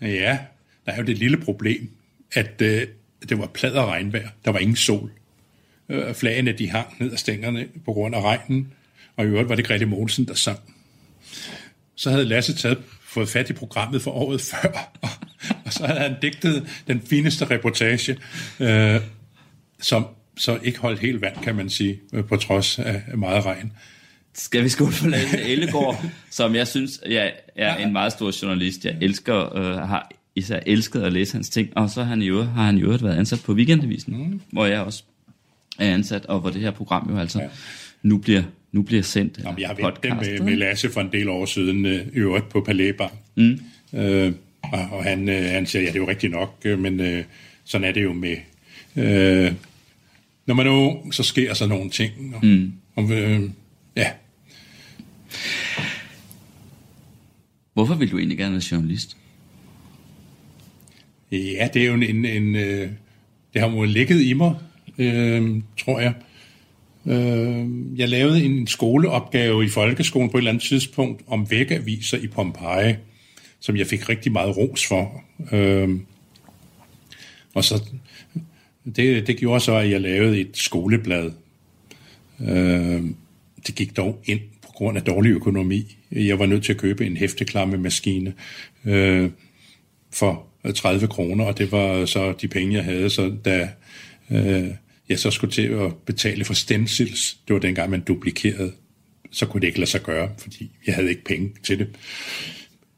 ja, der er jo det lille problem, at øh, det var plad og regnvejr. Der var ingen sol. Øh, flagene, de hang ned af stængerne på grund af regnen, og i øvrigt var det Grete Mogensen, der sang. Så havde Lasse taget, fået fat i programmet for året før, og, og så havde han digtet den fineste reportage, øh, som så ikke holdt helt vand, kan man sige, øh, på trods af meget regn. Skal vi skåle for Lasse Ellegaard, som jeg synes jeg er en meget stor journalist. Jeg elsker, øh, har især elsket at læse hans ting, og så har han jo, har han jo været ansat på Weekendavisen, mm. hvor jeg også er ansat, og hvor det her program jo altså ja. nu, bliver, nu bliver sendt. Jamen, jeg har vendt det med, med? Lasse for en del år siden, øh, øvrigt på Palæbar. Mm. Øh, og, og han, øh, han siger, ja, det er jo rigtigt nok, øh, men øh, sådan er det jo med... Øh, når man er ung, så sker så nogle ting. Og, mm. og, øh, ja, Hvorfor vil du egentlig gerne være journalist? Ja, det er jo en... en, en øh, det har jo ligget i mig, øh, tror jeg. Øh, jeg lavede en skoleopgave i folkeskolen på et eller andet tidspunkt om vægaviser i Pompeji, som jeg fik rigtig meget ros for. Øh, og så... Det, det gjorde så, at jeg lavede et skoleblad. Øh, det gik dog ind på grund af dårlig økonomi. Jeg var nødt til at købe en hæfteklamme maskine øh, for 30 kroner, og det var så de penge, jeg havde. Så da øh, jeg så skulle til at betale for stencils, det var dengang, man duplikerede, så kunne det ikke lade sig gøre, fordi jeg havde ikke penge til det.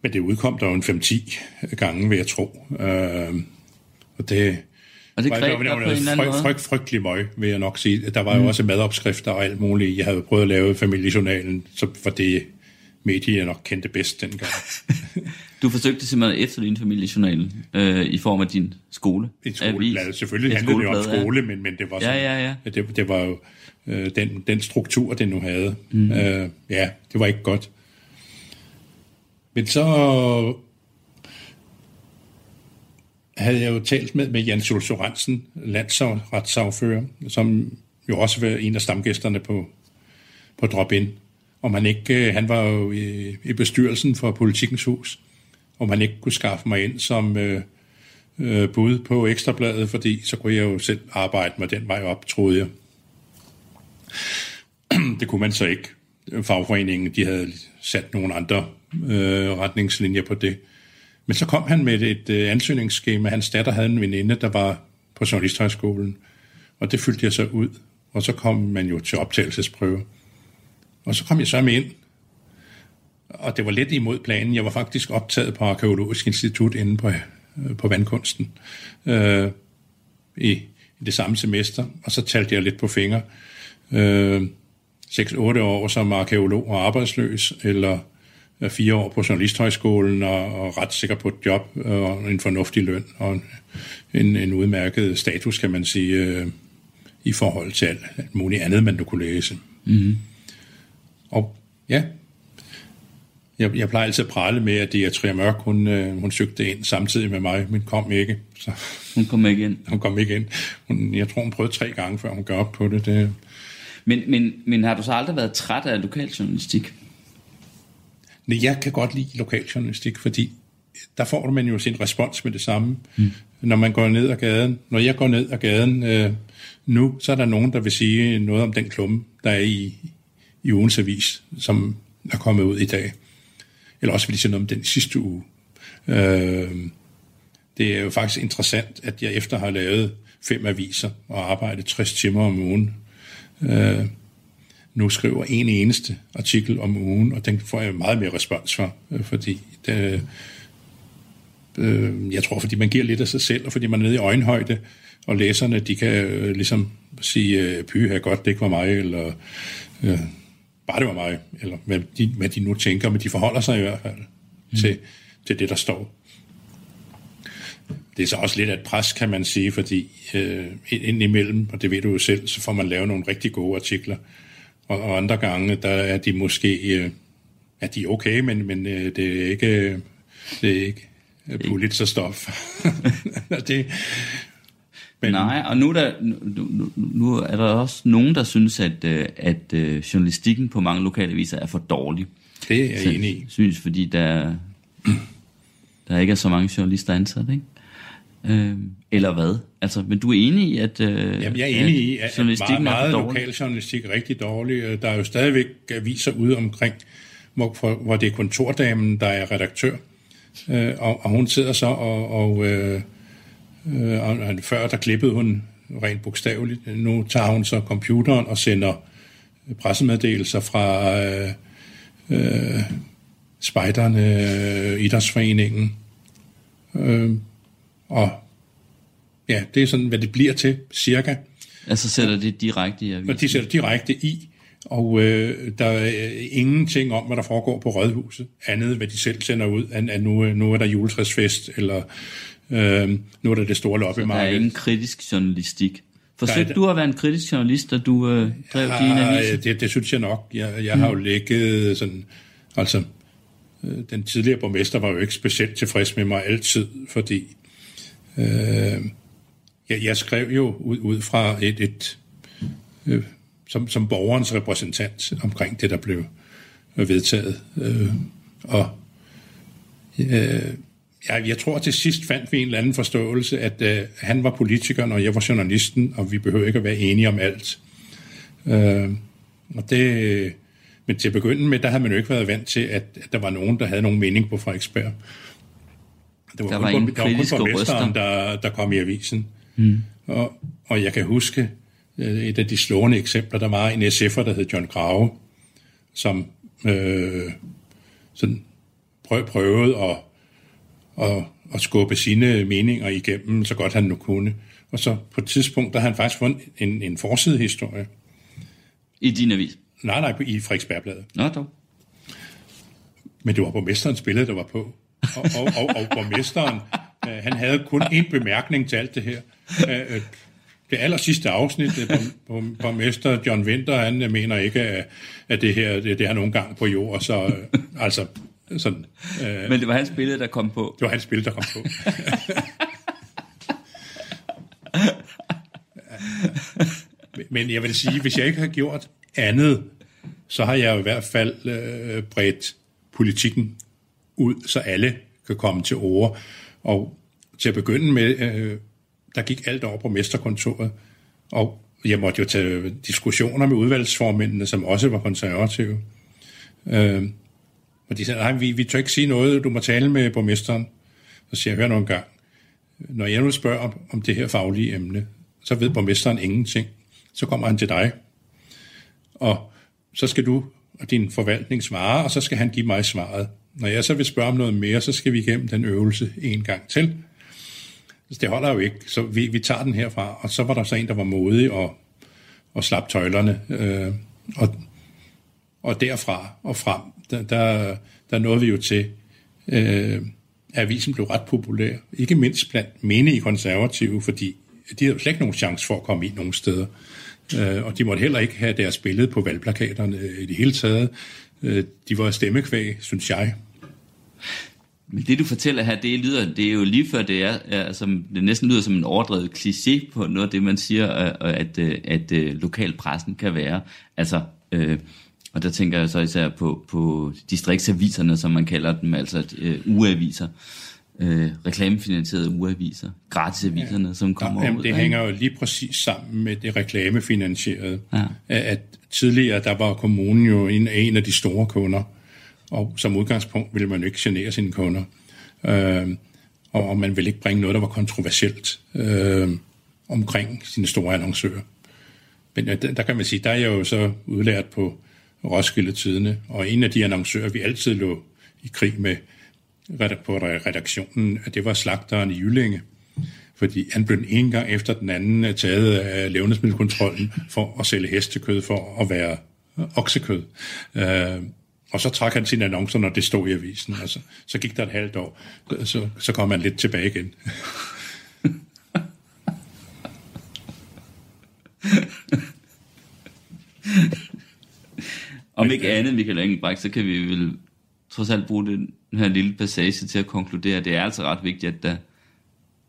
Men det udkom der jo en 5-10 gange, vil jeg tro. Øh, og det, og det det på en eller anden frygt, frygt, frygtelig møg, vil jeg nok sige. Der var jo mm. også madopskrifter og alt muligt. Jeg havde prøvet at lave familiejournalen, så var det medie, jeg nok kendte bedst dengang. Du forsøgte simpelthen at efterligne familiejournalen øh, i form af din skole. Et skoleblad. Selvfølgelig handlede det om skole, ja. men, men det var sådan, ja, ja, ja. Det, det var jo øh, den, den struktur, det nu havde. Mm. Øh, ja, det var ikke godt. Men så havde jeg jo talt med, med Jens Jules Sorensen, landsretssagfører, som jo også var en af stamgæsterne på, på Drop-In. Om han ikke, øh, han var jo i, i bestyrelsen for Politikens Hus, om han ikke kunne skaffe mig ind som øh, øh, bud på Ekstrabladet, fordi så kunne jeg jo selv arbejde med den vej op, troede jeg. Det kunne man så ikke. Fagforeningen, de havde sat nogle andre øh, retningslinjer på det. Men så kom han med et øh, ansøgningsskema. Hans datter havde en veninde, der var på Journalisthøjskolen, og det fyldte jeg så ud. Og så kom man jo til optagelsesprøve. Og så kom jeg så med ind, og det var lidt imod planen. Jeg var faktisk optaget på Arkeologisk Institut inde på, øh, på vandkunsten øh, i, i det samme semester, og så talte jeg lidt på fingre. Øh, 6-8 år som arkeolog og arbejdsløs, eller fire år på Journalisthøjskolen og, og ret sikker på et job og en fornuftig løn og en, en udmærket status, kan man sige, øh, i forhold til alt, alt muligt andet, man du kunne læse. Mm-hmm. Og ja, jeg, jeg plejer altid at prale med, at det er Tria Mørk, hun, øh, hun søgte ind samtidig med mig, men kom ikke. Så, hun kom ikke ind? Hun kom ikke ind. Hun, jeg tror, hun prøvede tre gange, før hun gør op på det. det men, men, men har du så aldrig været træt af lokaljournalistik? Nej, jeg kan godt lide lokaljournalistik, fordi der får man jo sin respons med det samme, mm. når man går ned ad gaden. Når jeg går ned ad gaden øh, nu, så er der nogen, der vil sige noget om den klumme, der er i, i ugens avis, som er kommet ud i dag. Eller også vil de sige noget om den sidste uge. Øh, det er jo faktisk interessant, at jeg efter har lavet fem aviser og arbejdet 60 timer om ugen, øh, nu skriver en eneste artikel om ugen, og den får jeg meget mere respons for, øh, fordi det, øh, jeg tror, fordi man giver lidt af sig selv, og fordi man er nede i øjenhøjde, og læserne, de kan øh, ligesom sige, øh, py her godt, det ikke var mig, eller øh, bare det var mig, eller hvad de, hvad de nu tænker, men de forholder sig i hvert fald mm. til, til det, der står. Det er så også lidt af et pres, kan man sige, fordi øh, indimellem, og det ved du jo selv, så får man lavet nogle rigtig gode artikler, og, og andre gange, der er de måske øh, er de okay, men, men øh, det er ikke, det er ikke Pulitzer-stof. det, men... Nej, og nu er, der, nu, nu er der også nogen, der synes, at, øh, at uh, journalistikken på mange lokalaviser er for dårlig. Det er jeg enig i. synes, fordi der, der ikke er så mange journalister ansat, ikke? Øh, eller hvad? Altså, men du er enig i, at, øh, Jamen, jeg er enig i, at, at meget, meget lokal journalistik er rigtig dårlig. Der er jo stadigvæk aviser ude omkring, hvor, hvor det er kontordamen, der er redaktør. Øh, og, og hun sidder så og... og øh, øh, og før der klippede hun rent bogstaveligt. Nu tager hun så computeren og sender pressemeddelelser fra øh, øh, spejderne, øh, idrætsforeningen, øh, og ja, det er sådan, hvad det bliver til, cirka. Altså sætter det direkte i avisen? Og de sætter direkte i, og øh, der er ingenting om, hvad der foregår på Rådhuset, andet hvad de selv sender ud, end at nu, nu er der juletræsfest, eller øh, nu er der det store loppemarked. Der er ingen kritisk journalistik? Forsøgte der, du at være en kritisk journalist, da du øh, drev ja, dine aviser? Det, det synes jeg nok. Jeg, jeg mm. har jo ligget sådan, altså, øh, den tidligere borgmester var jo ikke specielt tilfreds med mig altid, fordi Øh, jeg, jeg skrev jo ud, ud fra et, et øh, som, som borgerens repræsentant omkring det, der blev vedtaget. Øh, og øh, jeg, jeg tror til sidst fandt vi en eller anden forståelse, at øh, han var politikeren, og jeg var journalisten, og vi behøver ikke at være enige om alt. Øh, og det, men til at begynde med, der havde man jo ikke været vant til, at, at der var nogen, der havde nogen mening på Frederiksberg. Det var, der var kun, der var kun borgmesteren, der, der kom i avisen. Mm. Og, og jeg kan huske øh, et af de slående eksempler, der var en SF'er, der hed John Grave, som øh, sådan prøv, prøvede at, at, at skubbe sine meninger igennem, så godt han nu kunne. Og så på et tidspunkt, der har han faktisk fundet en, en forsidehistorie. I din avis? Nej, nej, i Frederiksbergbladet. Nå, dog. Men det var borgmesterens billede, der var på. Og, og, og, og borgmesteren, øh, han havde kun én bemærkning til alt det her. Øh, det aller sidste afsnit, borgmester John Winter, han mener ikke, at det her det, det har nogen gang på jord, så altså sådan. Øh, Men det var hans billede, der kom på. Det var hans billede, der kom på. Men jeg vil sige, hvis jeg ikke har gjort andet, så har jeg i hvert fald øh, bredt politikken ud, så alle kan komme til ord. Og til at begynde med, øh, der gik alt over på mesterkontoret, og jeg måtte jo tage diskussioner med udvalgsformændene, som også var konservative. Øh, og de sagde, nej, vi, vi tør ikke sige noget, du må tale med borgmesteren. Så siger jeg, hør nu en gang. Når jeg nu spørger om, om det her faglige emne, så ved borgmesteren ingenting. Så kommer han til dig, og så skal du og din forvaltning svare, og så skal han give mig svaret. Når jeg så vil spørge om noget mere, så skal vi igennem den øvelse en gang til. Det holder jo ikke, så vi, vi tager den herfra. Og så var der så en, der var modig og, og slap tøjlerne. Øh, og, og derfra og frem, der, der, der nåede vi jo til, øh, at avisen blev ret populær. Ikke mindst blandt menige konservative, fordi de havde slet ikke nogen chance for at komme ind nogen steder. Øh, og de måtte heller ikke have deres billede på valgplakaterne øh, i det hele taget. Øh, de var stemmekvæg, synes jeg. Men det du fortæller her, det lyder, det er jo lige før det er, som det næsten lyder som en overdrevet kliché på noget af det, man siger, øh, øh, at, øh, at, at, at lokalpressen kan være. Altså, øh, og der tænker jeg så især på, på distriktsaviserne, som man kalder dem, altså øh, ugeaviser øh, reklamefinansierede ugeaviser, gratisaviserne, ja. som kommer Jamen, ud. Det hænger jo lige præcis sammen med det reklamefinansierede. Ja. At tidligere, der var kommunen jo en, en af de store kunder, og som udgangspunkt ville man jo ikke genere sine kunder. Øh, og, og man ville ikke bringe noget, der var kontroversielt øh, omkring sine store annoncører. Men der, der kan man sige, der er jeg jo så udlært på Roskilde Tidene, og en af de annoncører, vi altid lå i krig med, på redaktionen, at det var slagteren i Jyllinge. Fordi han blev den ene gang efter den anden øh, taget af levnedsmiddelkontrollen for at sælge hestekød for at være øh, oksekød. Øh, og så trak han sine annoncer, når det stod i avisen. Altså, så gik der et halvt år, så, så kom han lidt tilbage igen. Om ikke andet, Michael Engelbrecht, så kan vi vel trods alt bruge den her lille passage til at konkludere, at det er altså ret vigtigt, at der,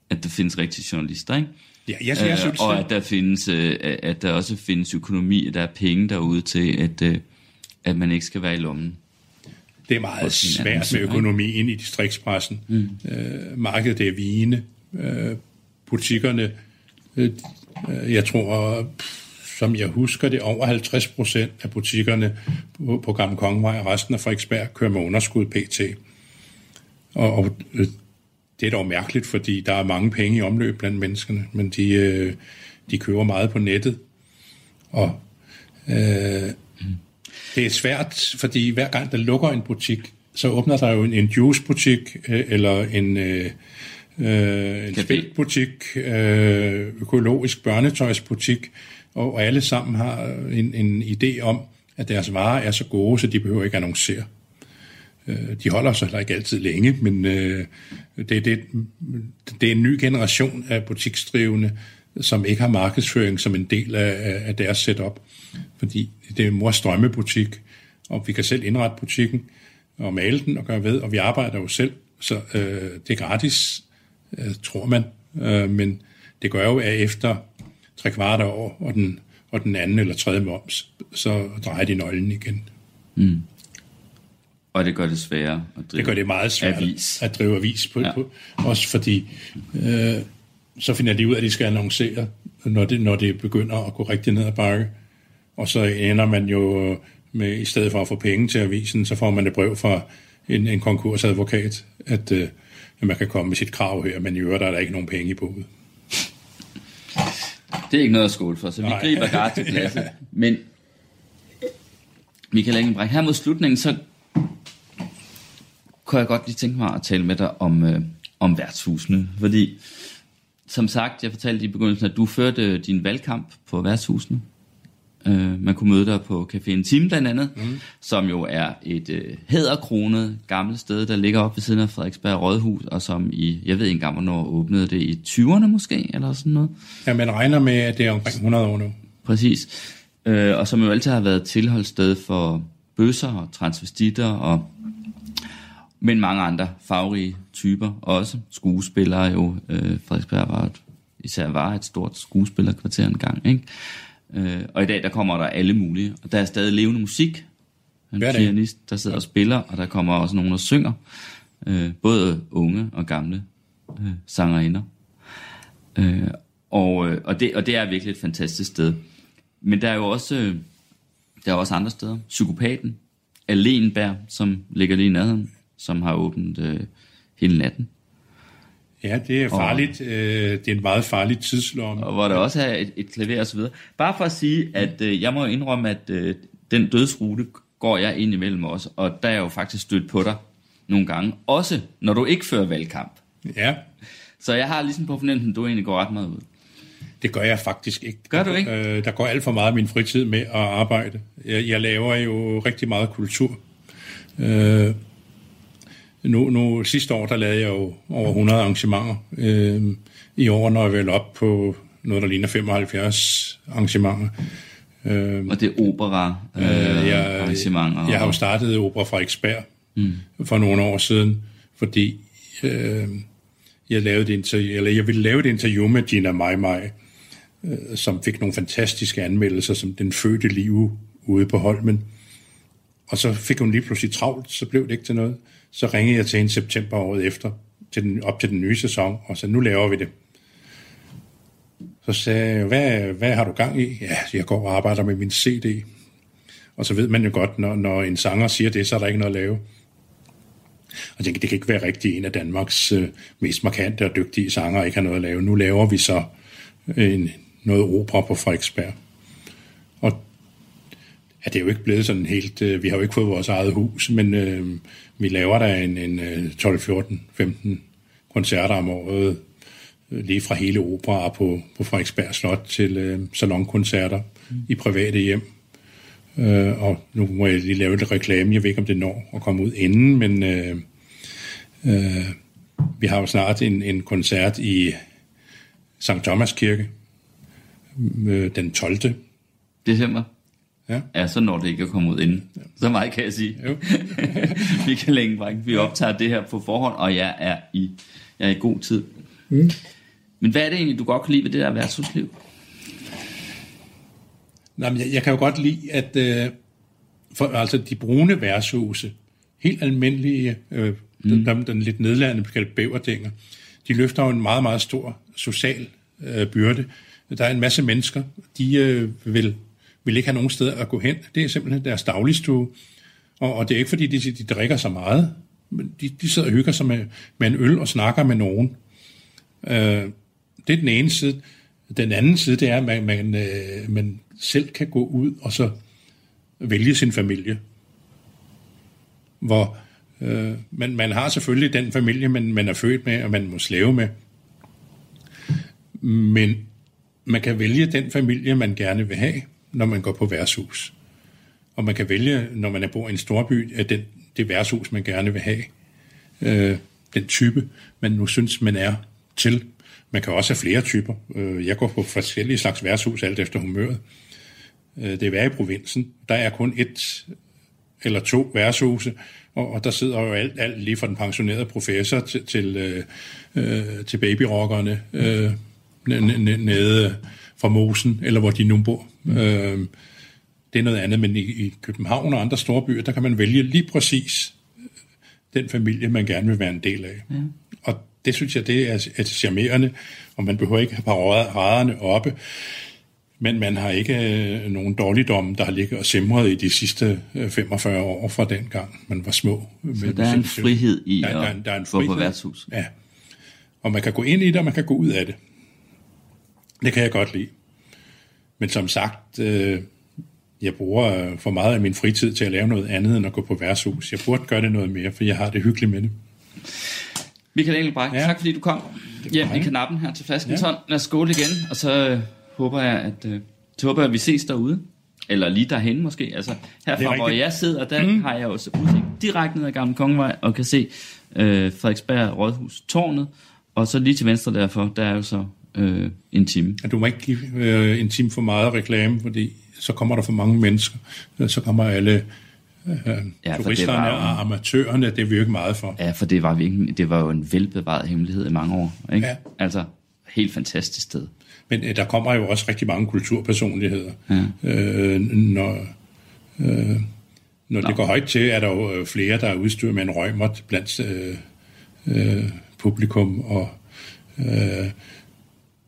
at der findes rigtige journalister, ikke? Ja, jeg, jeg, jeg synes, og at der, findes, øh, at der også findes økonomi, at der er penge derude til, at, øh, at man ikke skal være i lommen. Det er meget svært med økonomien i distriktspressen. Mm. Øh, markedet er vigende. Øh, butikkerne, øh, jeg tror, som jeg husker det, over 50 procent af butikkerne på, på Gamle Kongevej og resten af Frederiksberg kører med underskud pt. Og, og øh, det er dog mærkeligt, fordi der er mange penge i omløb blandt menneskene, men de, øh, de køber meget på nettet. Og øh, det er svært, fordi hver gang der lukker en butik, så åbner der jo en, en juicebutik øh, eller en, øh, øh, en spilbutik, øh, økologisk børnetøjsbutik, og alle sammen har øh, en, en idé om, at deres varer er så gode, så de behøver ikke annoncere. Øh, de holder sig heller ikke altid længe, men øh, det, det, det er en ny generation af butiksdrivende, som ikke har markedsføring som en del af, af deres setup. Fordi det er en mors drømmebutik, og vi kan selv indrette butikken og male den og gøre ved, og vi arbejder jo selv, så øh, det er gratis, øh, tror man. Øh, men det gør jo, at efter tre kvart år og den, og den anden eller tredje moms, så drejer de nøglen igen. Mm. Og det gør det sværere at drive Det gør det meget svært avis. at drive avis på, ja. på også fordi øh, så finder de ud af, at de skal annoncere, når det, når det begynder at gå rigtig ned ad bakke. Og så ender man jo med, i stedet for at få penge til avisen, så får man et brev fra en, en konkursadvokat, at, øh, man kan komme med sit krav her, men i øvrigt er der ikke nogen penge i boet. Det er ikke noget at skåle for, så vi Nej. griber gart til glasset. Men Michael Engelbrecht, her mod slutningen, så kunne jeg godt lige tænke mig at tale med dig om, øh, om værtshusene. Fordi, som sagt, jeg fortalte i begyndelsen, at du førte din valgkamp på værtshusene. Øh, man kunne møde dig på Café Intime blandt andet, mm. som jo er et øh, hæderkronet gammelt sted, der ligger oppe ved siden af Frederiksberg Rådhus, og som i, jeg ved ikke engang, hvornår åbnede det, i 20'erne måske, eller sådan noget. Ja, man regner med, at det er omkring 100 år nu. Præcis. Øh, og som jo altid har været tilholdssted for bøsser og transvestitter, og, men mange andre farverige typer også. Skuespillere jo. Øh, Frederiksberg var et, især var et stort skuespillerkvarter engang, ikke? Øh, og i dag, der kommer der alle mulige. Og der er stadig levende musik. En Hver pianist, der sidder og spiller, og der kommer også nogen, der synger. Øh, både unge og gamle øh, sangerinder. Øh, og, øh, og, det, og det er virkelig et fantastisk sted. Men der er jo også, øh, der er også andre steder. Psykopaten, Alenberg, som ligger lige i nærheden, som har åbent øh, hele natten. Ja, det er farligt. Øh, det er en meget farlig tidslomme. Og hvor der også er et, et klaver og så videre. Bare for at sige, at øh, jeg må indrømme, at øh, den dødsrute går jeg ind imellem også, og der er jeg jo faktisk stødt på dig nogle gange. Også når du ikke fører valgkamp. Ja, Så jeg har ligesom på fornemmelsen, at du egentlig går ret meget ud. det gør jeg faktisk ikke. Gør du ikke? Øh, der går alt for meget af min fritid med at arbejde. Jeg, jeg laver jo rigtig meget kultur. Øh, nu, nu, sidste år, der lavede jeg jo over 100 arrangementer. Øh, I år når jeg vel op på noget, der ligner 75 arrangementer. Øh, Og det er opera, øh, jeg, arrangementer. jeg har jo startet Opera Frederiksberg mm. for nogle år siden, fordi øh, jeg, lavede et interview, eller jeg ville lave et interview med Gina Mai Mai, øh, som fik nogle fantastiske anmeldelser, som den fødte liv ude på Holmen. Og så fik hun lige pludselig travlt, så blev det ikke til noget. Så ringede jeg til hende i september året efter, til den, op til den nye sæson, og så nu laver vi det. Så sagde jeg, hvad, hvad har du gang i? Ja, jeg går og arbejder med min CD. Og så ved man jo godt, når, når en sanger siger det, så er der ikke noget at lave. Og jeg tænkte, det kan ikke være rigtigt en af Danmarks øh, mest markante og dygtige sanger ikke har noget at lave. Nu laver vi så øh, en, noget opera på Frederiksberg at det er jo ikke blevet sådan helt... Øh, vi har jo ikke fået vores eget hus, men øh, vi laver der en, en 12, 14, 15 koncerter om året, øh, lige fra hele opera på, på Frederiksberg Slot til øh, salonkoncerter mm. i private hjem. Øh, og nu må jeg lige lave lidt reklame. Jeg ved ikke, om det når at komme ud inden, men øh, øh, vi har jo snart en, en koncert i St. Thomas Kirke øh, den 12. December. Ja. Ja, så når det ikke at komme ud inden. Så meget kan jeg sige. Jo. Michael Engebrink, vi optager det her på forhånd, og jeg er i, jeg er i god tid. Mm. Men hvad er det egentlig, du godt kan lide ved det der værtshusliv? Nej, men jeg, jeg kan jo godt lide, at øh, for, altså de brune værtshuse, helt almindelige, øh, mm. den, den, den lidt nedladende kaldt bæverdænger, de løfter jo en meget, meget stor social øh, byrde. Der er en masse mennesker, de øh, vil, vil ikke have nogen steder at gå hen. Det er simpelthen deres dagligstue. Og, og det er ikke fordi, de, de drikker så meget, men de, de sidder og hygger sig med, med en øl og snakker med nogen. Øh, det er den ene side. Den anden side, det er, at man, man, øh, man selv kan gå ud og så vælge sin familie. Hvor øh, man, man har selvfølgelig den familie, man, man er født med, og man må slave med. Men man kan vælge den familie, man gerne vil have, når man går på værtshus. Og man kan vælge, når man er bor i en storby, at den, det værtshus, man gerne vil have. Øh, den type, man nu synes, man er til. Man kan også have flere typer. Øh, jeg går på forskellige slags værtshus, alt efter humøret. Øh, det er værre i provinsen. Der er kun et eller to værtshuse, og, og der sidder jo alt, alt lige fra den pensionerede professor til, til, øh, øh til babyrockerne øh, nede fra Mosen, eller hvor de nu bor. Mm. Øh, det er noget andet, men i, i København og andre store byer, der kan man vælge lige præcis den familie, man gerne vil være en del af. Mm. Og det synes jeg, det er, er charmerende, og man behøver ikke have paraderne oppe, men man har ikke øh, nogen dårligdomme, der har ligget og simret i de sidste øh, 45 år fra den gang, man var små. Så der er en frihed i Der er- der er- at der er en gå på frihed. værtshus. Ja. Og man kan gå ind i det, og man kan gå ud af det. Det kan jeg godt lide. Men som sagt, øh, jeg bruger for meget af min fritid til at lave noget andet end at gå på værtshus. Jeg burde gøre det noget mere, for jeg har det hyggeligt med det. Michael Engelbrecht, ja. Tak fordi du kom hjem i mig. kanappen her til flasken. Ja. Ja. Lad os skåle igen, og så øh, håber jeg, at, øh, så håber jeg, at vi ses derude. Eller lige derhen måske. Altså, er herfra, hvor jeg sidder, der mm. har jeg også udsigt direkte ned ad Gamle Kongevej, og kan se øh, Frederiksberg Rådhus tårnet, og så lige til venstre derfor, der er jo så øh, en time. at du må ikke give øh, en time for meget reklame, fordi så kommer der for mange mennesker. Øh, Så kommer alle øh, Ja, turisterne var og amatørerne, det er vi jo ikke meget for. Ja, for det var, virkelig, det var jo en velbevaret hemmelighed i mange år. Ikke? Ja. Altså, helt fantastisk sted. Men øh, der kommer jo også rigtig mange kulturpersonligheder. Ja. Øh, når øh, når det går højt til, er der jo øh, flere, der er udstyret med en røgmert blandt øh, øh, publikum, og øh,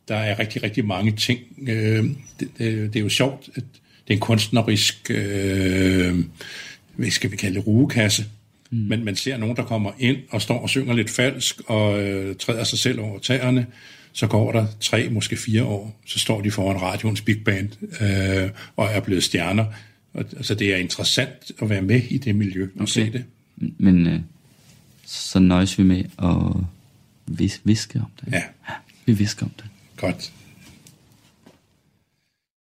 der er rigtig, rigtig mange ting. Øh, det, det, det er jo sjovt, at det er en kunstnerisk, øh, hvad skal vi kalde det, rugekasse. Mm. Men man ser nogen, der kommer ind og står og synger lidt falsk og øh, træder sig selv over tæerne. Så går der tre, måske fire år, så står de foran radioens big band øh, og er blevet stjerner. Og, altså det er interessant at være med i det miljø og okay. se det. Men øh, så nøjes vi med at vis- viske om det. Ja, Vi visker om det. Godt.